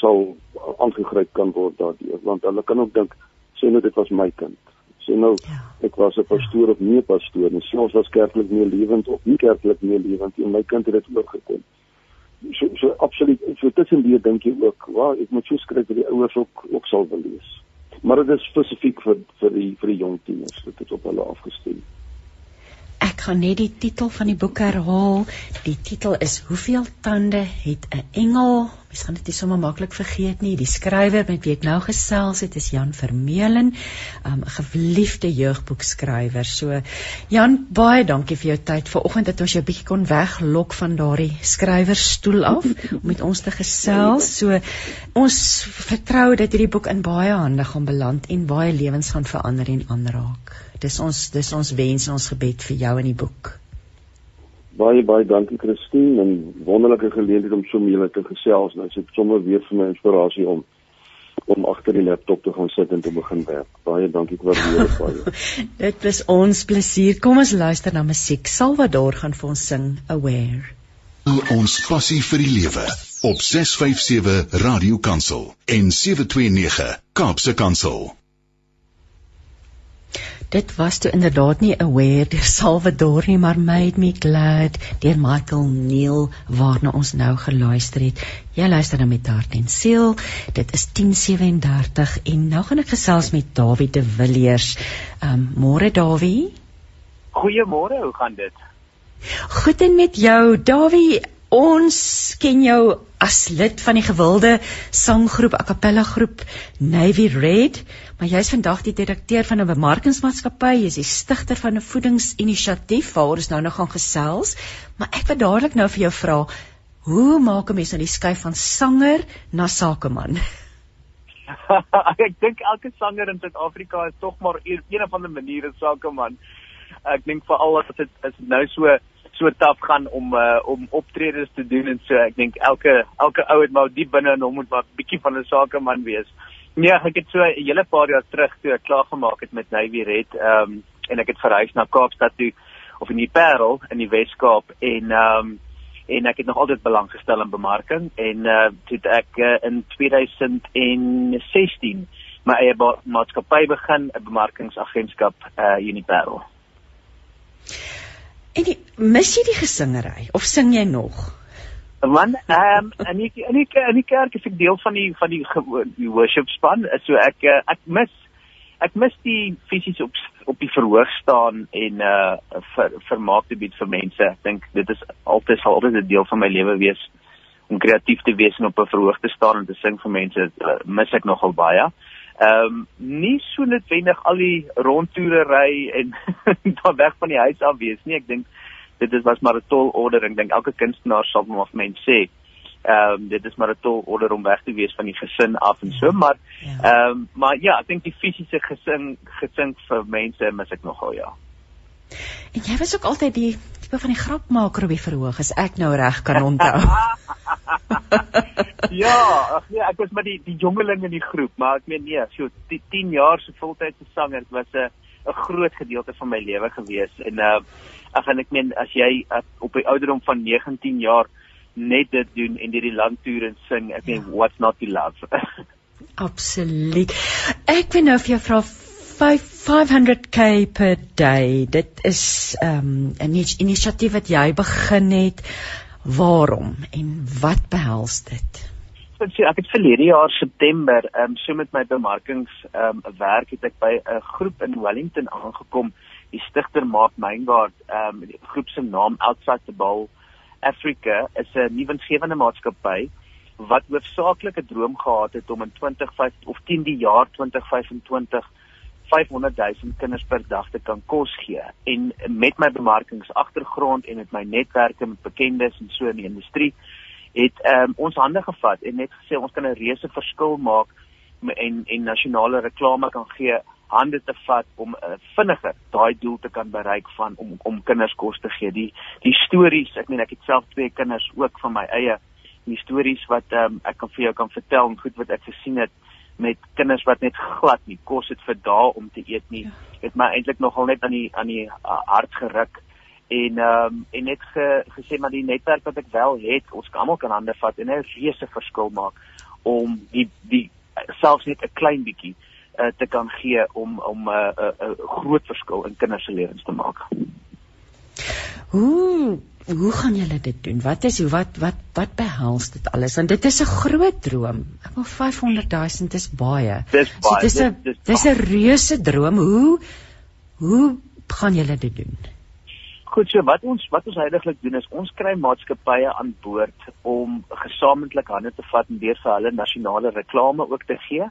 sal aangegryp kan word daardeur want hulle kan ook dink sê nou dit was my kind. Sê nou Ja. ek was 'n pastoor of nie 'n pastoor nie. Ons was kerklik meer lewend of nie kerklik meer lewend en my kind het dit oorgekom. So so absoluut so tussendeur dink jy ook, "Wow, ek moet so skryf dat die ouers ook ook sal wil lees." Maar dit is spesifiek vir vir die vir die jong tieners. Dit is op hulle afgestem. Ek gaan net die titel van die boek herhaal. Die titel is Hoeveel tande het 'n engel? Mens gaan dit nie sommer maklik vergeet nie. Die skrywer met wie ek nou gesels het is Jan Vermeulen, um, 'n geliefde jeugboekskrywer. So Jan, baie dankie vir jou tyd vanoggend dat ons jou bietjie kon weglok van daardie skrywerstoel af om met ons te gesels. So ons vertrou dat hierdie boek in baie hande gaan beland en baie lewens gaan verander en aanraak. Dis ons dis ons wens en ons gebed vir jou in die boek. Baie baie dankie Christine en wonderlike geleentheid om so met julle te gesels. Nou sit sommer weer vir my inspirasie om om agter die laptop te gaan sit en te begin werk. Baie dankie ek waardeer dit baie. [LAUGHS] Dit was ons plesier. Kom ons luister na musiek. Salvador gaan vir ons sing Aware. Ons passie vir die lewe op 657 Radio Kansel en 729 Kaapse Kansel. Dit was toe inderdaad nie Aware deur Salvador nie, maar Made Me Glad deur Michael Neil waarna ons nou geluister het. Jy luister nou met hart en siel. Dit is 10:37 en nou gaan ek gesels met Dawie de Villiers. Um môre Dawie. Goeiemôre, hoe gaan dit? Goed en met jou, Dawie. Ons ken jou as lid van die gewilde sanggroep a cappella groep Navy Red, maar jy's vandag die direkteur van 'n bemarkingsmaatskappy, jy's die stigter van 'n voedingsinisiatief waaroor ons nou nog gaan gesels, maar ek wil dadelik nou vir jou vra, hoe maak 'n mens nou die skuif van sanger na sakeman? [LAUGHS] ek dink elke sanger in Suid-Afrika is tog maar een, een of ander manier 'n sakeman. Ek dink veral as dit is nou so so taaf gaan om uh, om optredes te doen en so ek dink elke elke ou het maar diep binne in hom moet maar bietjie van 'n sakeman wees. Nee, ek het so 'n hele paar jaar terug toe ek klaar gemaak het met Navy Red, ehm um, en ek het verhuis na Kaapstad toe of in die Parel in die Wes-Kaap en ehm um, en ek het nog altyd belang gestel in bemarking en uh toe ek uh, in 2016 my eie maatskappy begin, 'n bemarkingsagentskap uh Uniparel. En die, mis jy die gesingery of sing jy nog? Man, ehm um, en ek en ek in die kerk is ek deel van die van die, die worship span, so ek uh, ek mis ek mis die fisies op op die verhoog staan en uh vir vermaak te bied vir mense. Ek dink dit is altyd sal altyd 'n deel van my lewe wees om kreatief te wees en op 'n verhoog te staan en te sing vir mense. Uh, mis ek nogal baie. Ehm um, nie so noodwendig al die rondtoere ry en [LAUGHS] dan weg van die huis af wees nie. Ek dink dit is was maar 'n tol order. Ek dink elke kunstenaar sal maar mense sê ehm um, dit is maar 'n tol order om weg te wees van die gesin af en so maar ja. ehm ja. um, maar ja, ek dink die fisiese gesin gesink vir mense mis ek nogal ja. En jy was ook altyd die tipe van die grapmaker op die verhoog as ek nou reg kan onthou. [LAUGHS] ja, ag nee, ek was met die die jongeling in die groep, maar ek meen nee, so 10 jaar se voltydse sanger was 'n 'n groot gedeelte van my lewe gewees en uh ag en ek meen as jy uh, op die ouderdom van 19 jaar net dit doen en hierdie land toer en sing. Ek meen ja. what's not to love? [LAUGHS] Absoluut. Ek wil nou vir jou vra 500k per day. Dit is ehm, 'n um, inisiatief wat jy begin het. Waarom en wat behels dit? Ek sê ek het verlede jaar September ehm um, so met my bemarkings ehm um, werk het ek by 'n groep in Wellington aangekom. Die stigter maak Myngard ehm um, die groep se naam Outside the Bowl Africa is 'n nuwensgewende maatskappy wat hoofsaaklik 'n droom gehad het om in 2025 of 10 die jaar 2025 500 000 kinders per dag te kan kos gee en met my bemarkingsagtergrond en met my netwerke met bekendes en so in die industrie het um, ons hande gevat en net gesê ons kan 'n reuse verskil maak en en nasionale reklame kan gee hande te vat om uh, vinniger daai doel te kan bereik van om om kinders kos te gee. Die die stories, ek meen ek het self twee kinders ook van my eie. Die stories wat um, ek kan vir jou kan vertel en goed wat ek gesien het met kinders wat net glad nie kos het vir dae om te eet nie. Ja. Het my eintlik nogal net aan die aan die uh, hart geruk en ehm um, en net ge, gesê maar die netwerk wat ek wel het, ons kan almal kan hande vat en 'n reuse verskil maak om die die selfs net 'n klein bietjie uh, te kan gee om om 'n uh, uh, uh, groot verskil in kinders se lewens te maak. Hoe hoe gaan julle dit doen? Wat is wat wat wat behels dit alles? Want dit is 'n groot droom. Ek wil 500 000 is baie. Dis baie. Dit is 'n dis 'n reuse droom. Hoe hoe gaan julle dit doen? Goed, so wat ons wat ons heidaglik doen is ons kry maatskappye aan boord om gesamentlik hande te vat en deur vir hulle nasionale reklame ook te gee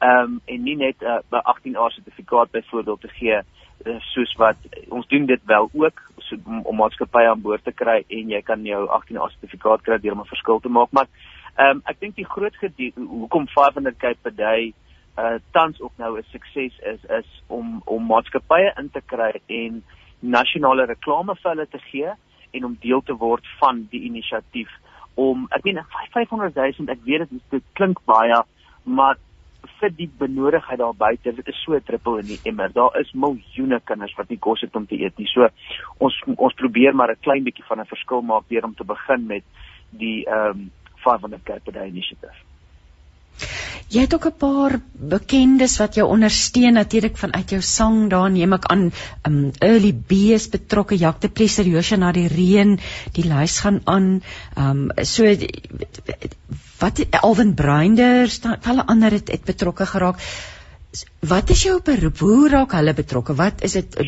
ehm um, en nie net 'n uh, 'n 18A sertifikaat byvoorbeeld te gee uh, soos wat ons doen dit wel ook so, om, maatskappye aan boord te kry en jy kan jou 18A sertifikaat kry deur om 'n verskil te maak. Maar ehm um, ek dink die groot hoekom 500k per day uh tans ook nou 'n sukses is is om om maatskappye in te kry en nasionale reklame vir hulle te gee en om deel te word van die inisiatief om ek meen 500 000 ek weet dit dit klink baie maar vir die benodigdheid daar buite, dit is so 'n druppel in die emmer. Daar is miljoene kinders wat nie kos het om te eet nie. So ons ons probeer maar 'n klein bietjie van 'n verskil maak deur om te begin met die ehm um, 500 Cape Day initiative. Jy het ook 'n paar bekendes wat jou ondersteun natuurlik vanuit jou sang daar neem ek aan um, early bees betrokke Jacques de Plessis Josha na die reën die lys gaan aan um, so wat Alwyn Bruinder staan hulle ander het, het betrokke geraak wat is jou beroep hoe raak hulle betrokke wat is dit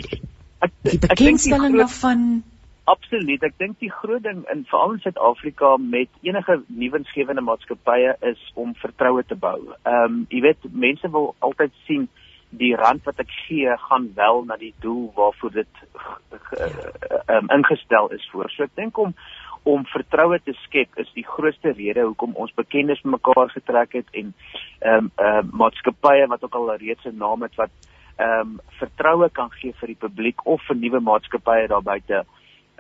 die bekendstelling daarvan Absoluut. Ek dink die groot ding in veral in Suid-Afrika met enige nuwensgewende maatskappye is om vertroue te bou. Ehm um, jy weet mense wil altyd sien die rand wat ek gee gaan wel na die doel waarvoor dit ehm um, ingestel is voor. So ek dink om om vertroue te skep is die grootste rede hoekom ons bekendes mekaar getrek het en ehm um, uh, maatskappye wat ook al reeds 'n naam het wat ehm um, vertroue kan gee vir die publiek of vir nuwe maatskappye daar buite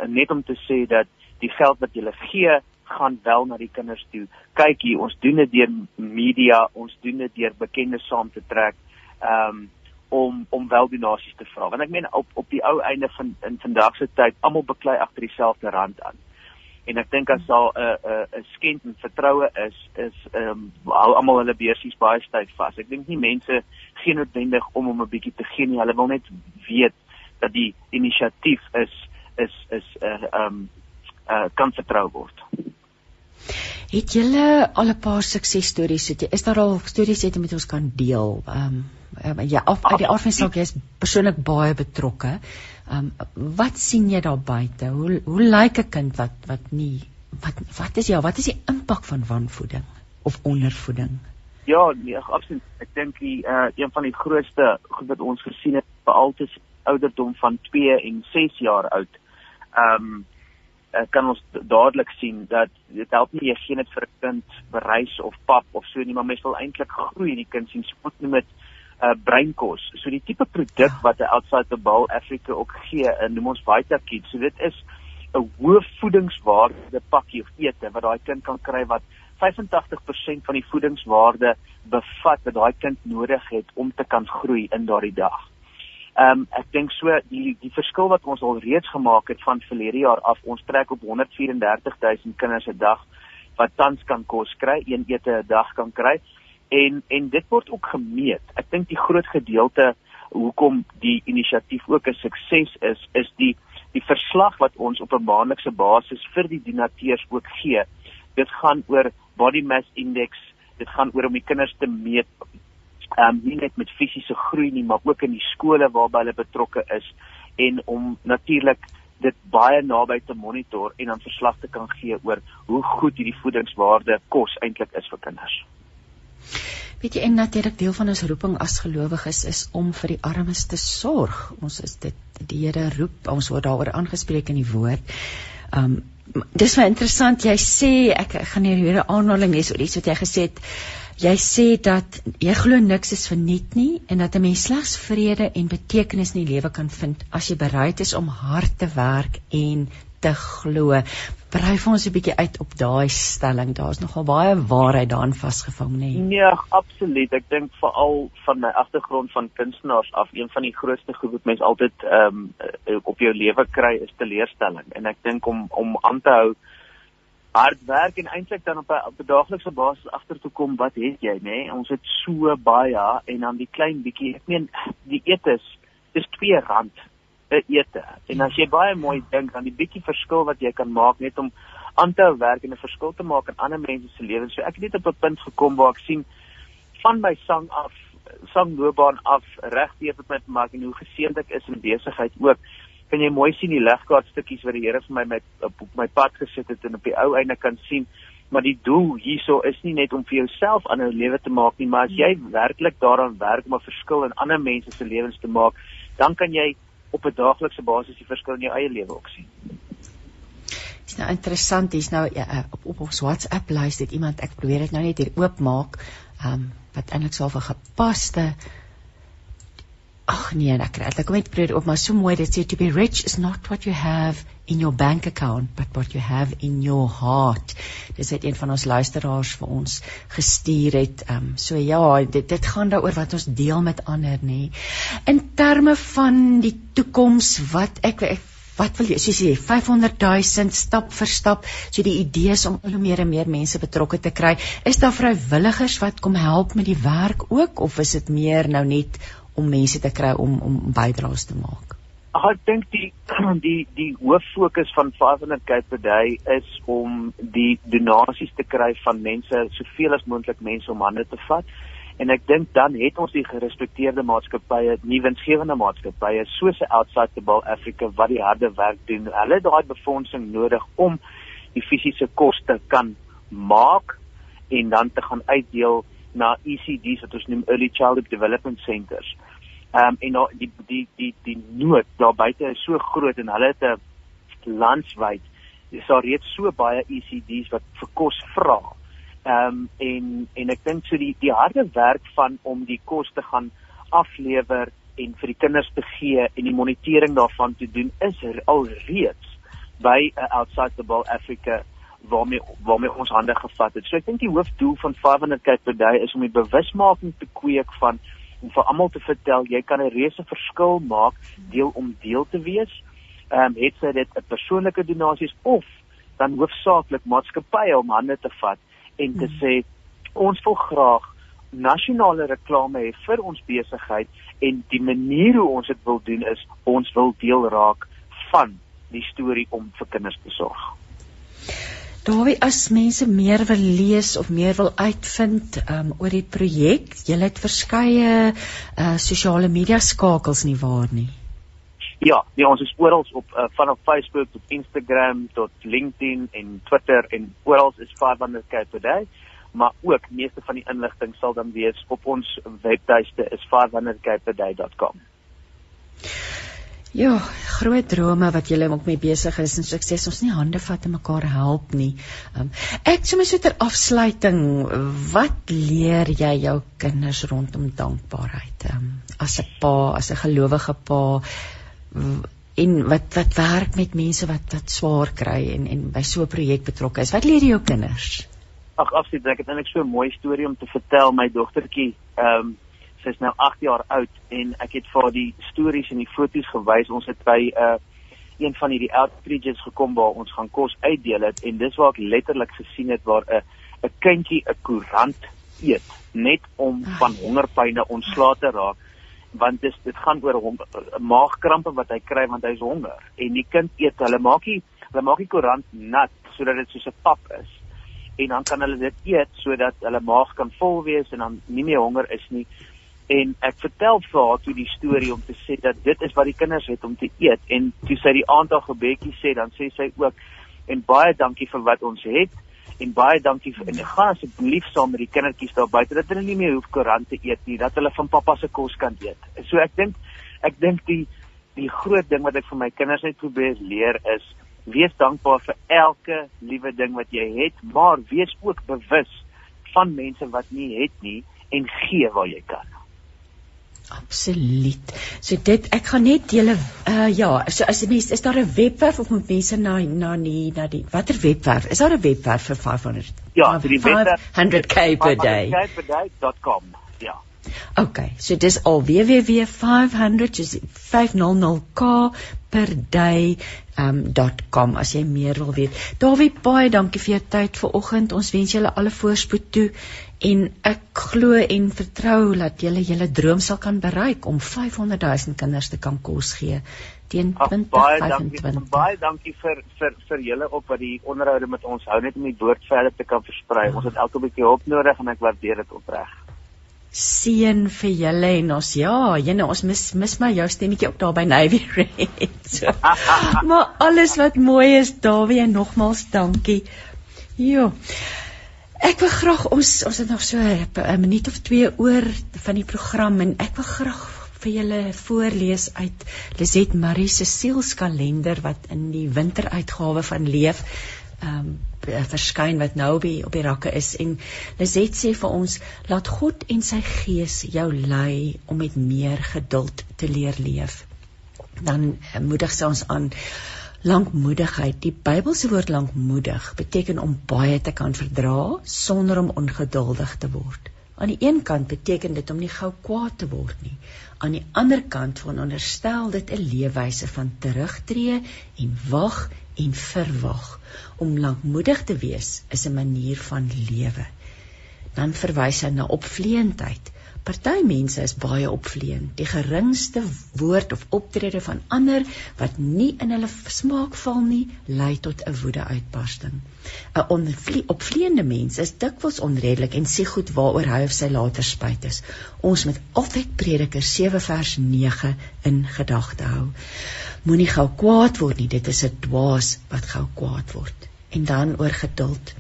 net om te sê dat die geld wat jy gee gaan wel na die kinders toe. Kyk hier, ons doen dit deur media, ons doen dit deur bekende saam te trek. Ehm um, om om wel donasies te vra. Want ek meen op op die ou einde van in vandag se tyd almal beklei agter dieselfde rand aan. En ek dink as daar 'n 'n 'n skend en vertroue is, is ehm um, hou almal hulle beursies baie styf vas. Ek dink nie mense gee noodwendig om om 'n bietjie te gee nie. Hulle wil net weet dat die inisiatief is is is 'n uh, eh, um uh, kan vertrou word. Het julle al 'n paar suksesstories het jy is daar al stories wat jy met ons kan deel? Um um, ja, op uit die aard van saak jy's persoonlik baie betrokke. Ehm um, wat sien jy daar buite? Hoe hoe lyk 'n kind wat wat nie wat wat is ja, wat is die impak van wanvoeding of ondervoeding? Ja, nee, absoluut. Ek dink die uh een van die grootste goed wat ons gesien het veral tussen ouderdom van 2 en 6 jaar oud. Um, kan ons dadelik sien dat dit help nie jy gee net vir 'n kind bereis of pap of so nie, maar mens wil eintlik groei die kind sien nie met uh breinkos. So die tipe produk wat 'n outside the bowl Africa ook gee, en noem ons Vita Kids. So dit is 'n hoë voedingswaarde pakkie of ete wat daai kind kan kry wat 85% van die voedingswaarde bevat wat daai kind nodig het om te kan groei in daardie dag. Ehm um, ek dink so die die verskil wat ons al reeds gemaak het van verlede jaar af, ons trek op 134000 kinders 'n dag wat tans kan kos kry, een ete 'n dag kan kry en en dit word ook gemeet. Ek dink die groot gedeelte hoekom die inisiatief ook 'n sukses is, is die die verslag wat ons op 'n maandelikse basis vir die donateurs ook gee. Dit gaan oor body mass index, dit gaan oor om die kinders te meet ehm um, nie net met fisiese groei nie, maar ook in die skole waarby hulle betrokke is en om natuurlik dit baie naby te monitor en dan verslag te kan gee oor hoe goed hierdie voedingswaarde kos eintlik is vir kinders. Weet jy en natuurlik deel van ons roeping as gelowiges is, is om vir die armes te sorg. Ons is dit die Here roep, ons word daaroor aangespreek in die woord. Um dis baie interessant. Jy sê ek, ek gaan hier 'n aanhaling hê oor iets wat jy gesê het. Jy sê dat jy glo niks is verniet nie en dat 'n mens slegs vrede en betekenis in die lewe kan vind as jy bereid is om hard te werk en te glo. Brei vir ons 'n bietjie uit op daai stelling. Daar's nogal baie waarheid daarin vasgevang, nê? Nee. nee, absoluut. Ek dink veral van my agtergrond van kunstenaars af, een van die grootste goed wat mense altyd ehm um, op jou lewe kry is teleurstelling. En ek dink om om aan te hou hard werk en eintlik dan op 'n op 'n daaglikse basis agter te kom wat het jy nê nee? ons het so baie en dan die klein bietjie ek meen die etes dis 2 rand 'n ete. En as jy baie mooi dink aan die bietjie verskil wat jy kan maak net om aan te hou werk en 'n verskil te maak in ander mense se lewens. So ek het net op 'n punt gekom waar ek sien van my sang af, sangloopbaan af reg weer met my maak en hoe geseënd ek is in besigheid ook. Kan jy mooi sien die legkaart stukkies wat die Here vir my met op my pad gesit het en op die ou einde kan sien maar die doel hierso is nie net om vir jouself aan 'n lewe te maak nie, maar as jy werklik daaraan werk om 'n verskil in ander mense se lewens te maak, dan kan jy op 'n daaglikse basis die verskil in jou eie lewe ook sien. Dis nou interessant, dis nou ja, eh, op op ons WhatsApp lys het iemand ek probeer dit nou net hier oopmaak, ehm um, wat eintlik sou 'n gepaste Ag nee, ek kry dit kom net probeer op maar so mooi dit sê to be rich is not what you have in your bank account but what you have in your heart. Dis het een van ons luisteraars vir ons gestuur het. Ehm um, so ja, dit dit gaan daaroor wat ons deel met ander nê. In terme van die toekoms wat ek, ek wat wil jy sê 500 000 stap vir stap so die idee is om al hoe meer en meer mense betrokke te kry. Is daar vrywilligers wat kom help met die werk ook of is dit meer nou net om mense te kry om om bydraes te maak? Ek dink die [CLEARS THROAT] die die hoof fokus van 500 Cape per day is om die donasies te kry van mense, soveel as moontlik mense om hande te vat. En ek dink dan het ons die gerespekteerde maatskappye, nuwensgewende maatskappye soos Outside the Ball Africa wat die harde werk doen. Hulle het daai befondsing nodig om die fisiese koste kan maak en dan te gaan uitdeel na ECDs wat ons noem Early Childhood Development Centers. Ehm um, en nou die die die die nood daar buite is so groot en hulle het 'n landwyd is daar reeds so baie ECDs wat vir kos vra. Ehm um, en en ek dink so die die harde werk van om die kos te gaan aflewer en vir die kinders te gee en die monitering daarvan te doen is er al reeds by uh, Outside the Ball Africa waarmee waarmee ons hande gevat het. So ek dink die hoofdoel van 500 Cape per day is om die bewusmaking te kweek van om vir almal te vertel jy kan 'n reuse verskil maak deel om deel te wees. Ehm um, het sy dit 'n persoonlike donasies of dan hoofsaaklik maatskappye om hande te vat en te hmm. sê ons wil graag nasionale reklame hê vir ons besigheid en die manier hoe ons dit wil doen is ons wil deel raak van die storie om vir kinders te sorg. Dawie as mense meer wil lees of meer wil uitvind um, oor die projek, jy het verskeie uh, sosiale media skakels nie waar nie. Ja, ja, ons is oral op uh, vanaf Facebook tot Instagram tot LinkedIn en Twitter en oral is Firebander Cape Day, maar ook meeste van die inligting sal dan wees op ons webtuiste is firebandercapeday.com. Ja, groot drome wat julle ook mee besig is en sukses ons nie hande vat en mekaar help nie. Um, ek sommer so ter afsluiting, wat leer jy jou kinders rondom dankbaarheid? Um, as 'n pa, as 'n gelowige pa en wat wat werk met mense wat wat swaar kry en en by so 'n projek betrokke is. Wat leer jy jou kinders? Ag, afsit, ek het eintlik so 'n mooi storie om te vertel my dogtertjie. Ehm um, sy's nou 8 jaar oud en ek het vir haar die stories en die foto's gewys. Ons het by 'n uh, een van hierdie outreaches gekom waar ons gaan kos uitdeel het en dis waar ek letterlik gesien het waar 'n 'n kindjie 'n koerant eet net om van hongerpyne ontslae te raak want dis dit gaan oor hom maagkrampe wat hy kry want hy's honger. En die kind eet hulle maak die hulle maak die koerant nat sodat dit soos 'n pap is. En dan kan hulle dit eet sodat hulle maag kan vol wees en dan nie meer honger is nie en ek vertel vir haar toe die storie om te sê dat dit is wat die kinders het om te eet en toe sy die aantal gebedjies sê dan sê sy ook en baie dankie vir wat ons het en baie dankie vir en gaan asseblief saam met die kindertjies daar buite dat hulle nie meer hoef koerante eet nie dat hulle van pappa se kos kan eet. So ek dink ek dink die die groot ding wat ek vir my kinders net probeer leer is wees dankbaar vir elke liewe ding wat jy het, maar wees ook bewus van mense wat nie het nie en gee waar jy kan. Absoluut. So dit ek gaan net julle uh ja, so as mens is daar 'n webwerf of moet mense na na die na die watter webwerf? Is daar 'n webwerf vir 500? Ja, vir die webwerf 100k per day. 100k per day.com. Ja. Okay, so dis al www500 is 500k per day um .com as jy meer wil weet. Dawie, baie dankie vir jou tyd vanoggend. Ons wens julle alle voorspoed toe en ek glo en vertrou dat julle julle droom sal kan bereik om 500 000 kinders te kan kos gee teen 2025. Baie dankie, baie dankie vir vir vir julle op wat die onderhoude met ons hou net om die woord verder te kan versprei. Ja. Ons het elke bietjie hulp nodig en ek waardeer dit opreg. Seën vir julle en ons ja, jene ons mis mis maar jou stemmetjie op daar by Navy [LAUGHS] Red. So. [LAUGHS] maar alles wat mooi is, Dawie, en nogmaals dankie. Jo. Ek wil graag ons ons het nog so 'n minuut of twee oor van die program en ek wil graag vir julle voorlees uit Liset Marie se sielskalender wat in die winteruitgawe van Leef ehm um, verskyn wat nou by op die rakke is en Liset sê vir ons laat God en sy gees jou lei om met meer geduld te leer leef. Dan moedig sy ons aan Lankmoedigheid. Die Bybelse woord lankmoedig beteken om baie te kan verdra sonder om ongeduldig te word. Aan die een kant beteken dit om nie gou kwaad te word nie. Aan die ander kant veronderstel dit 'n leefwyse van terugtreë en wag en verwag. Om lankmoedig te wees is 'n manier van lewe. Dan verwys hy na opvleentheid. Party mense is baie opvleend. Die geringste woord of optrede van ander wat nie in hulle smaak val nie, lei tot 'n woedeuitbarsting. 'n Opvleende mens is dikwels onredelik en sê goed waaroor hy of sy later spyt is. Ons moet altyd Prediker 7 vers 9 in gedagte hou. Moenie gou kwaad word nie, dit is 'n dwaas wat gou kwaad word. En dan oor geduld.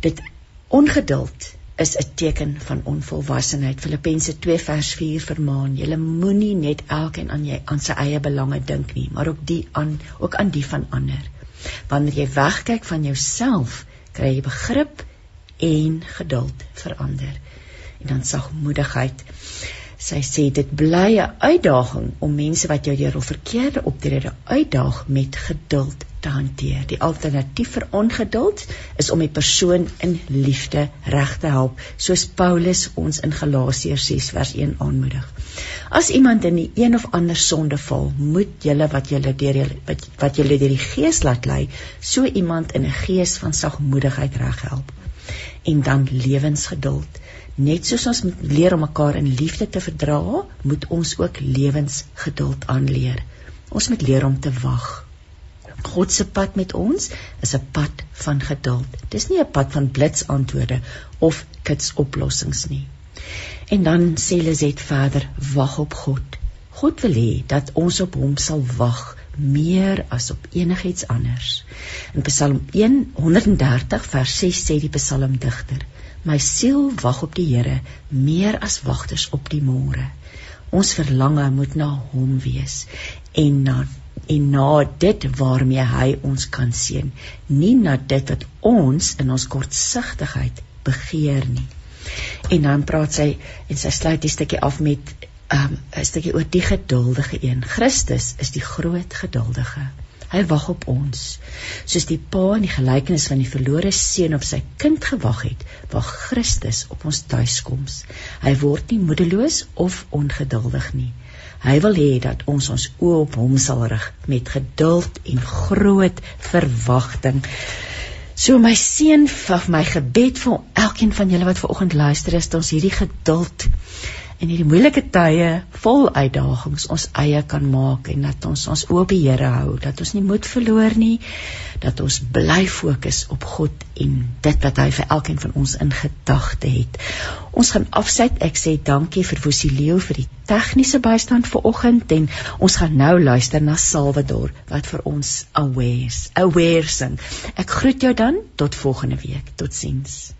Dit ongeduld is 'n teken van onvolwassenheid. Filippense 2 vers 4 vermaan: "Julle moenie net elkeen aan jy aan sy eie belange dink nie, maar ook die aan ook aan die van ander. Wanneer jy wegkyk van jouself, kry jy begrip en geduld vir ander." En dan sagmoedigheid. Sy sê dit bly 'n uitdaging om mense wat jou deur 'n verkeerde optrede uitdaag met geduld te hanteer. Die alternatief vir ongeduld is om die persoon in liefde reg te help, soos Paulus ons in Galasiërs 6 vers 1 aanmoedig. As iemand in die een of ander sonde val, moet julle wat julle deur wat, wat julle deur die Gees laat lei, so iemand in 'n gees van sagmoedigheid reghelp. En dan lewensgeduld. Net soos ons moet leer om mekaar in liefde te verdra, moet ons ook lewensgeduld aanleer. Ons moet leer om te wag God se pad met ons is 'n pad van geduld. Dis nie 'n pad van blitsantwoorde of kitsoplossings nie. En dan sê Lizet verder: Wag op God. God wil hê dat ons op hom sal wag meer as op enigiets anders. In Psalm 130 vers 6 sê die psalmdigter: My siel wag op die Here meer as wagters op die môre. Ons verlange moet na hom wees en na en na dit waarmee hy ons kan seën, nie na dit wat ons in ons kortsigtigheid begeer nie. En dan praat sy en sy sluit die stukkie af met um, 'n stukkie oor die geduldige een. Christus is die groot geduldige. Hy wag op ons. Soos die pa in die gelykenis van die verlore seun op sy kind gewag het, wag Christus op ons tuiskoms. Hy word nie moedeloos of ongeduldig nie. Hy wil hê dat ons ons oë op hom sal rig met geduld en groot verwagting. So my seun vir my gebed vir elkeen van julle wat ver oggend luister is dat ons hierdie geduld in hierdie moeilike tye vol uitdagings ons eie kan maak en dat ons ons oop die Here hou, dat ons nie moed verloor nie, dat ons bly fokus op God en dit wat hy vir elkeen van ons in gedagte het. Ons gaan afsluit. Ek sê dankie vir Woesie Leo vir die tegniese bystand vir oggend en ons gaan nou luister na Salvador wat vir ons aware, aware sing. Ek groet jou dan tot volgende week. Totsiens.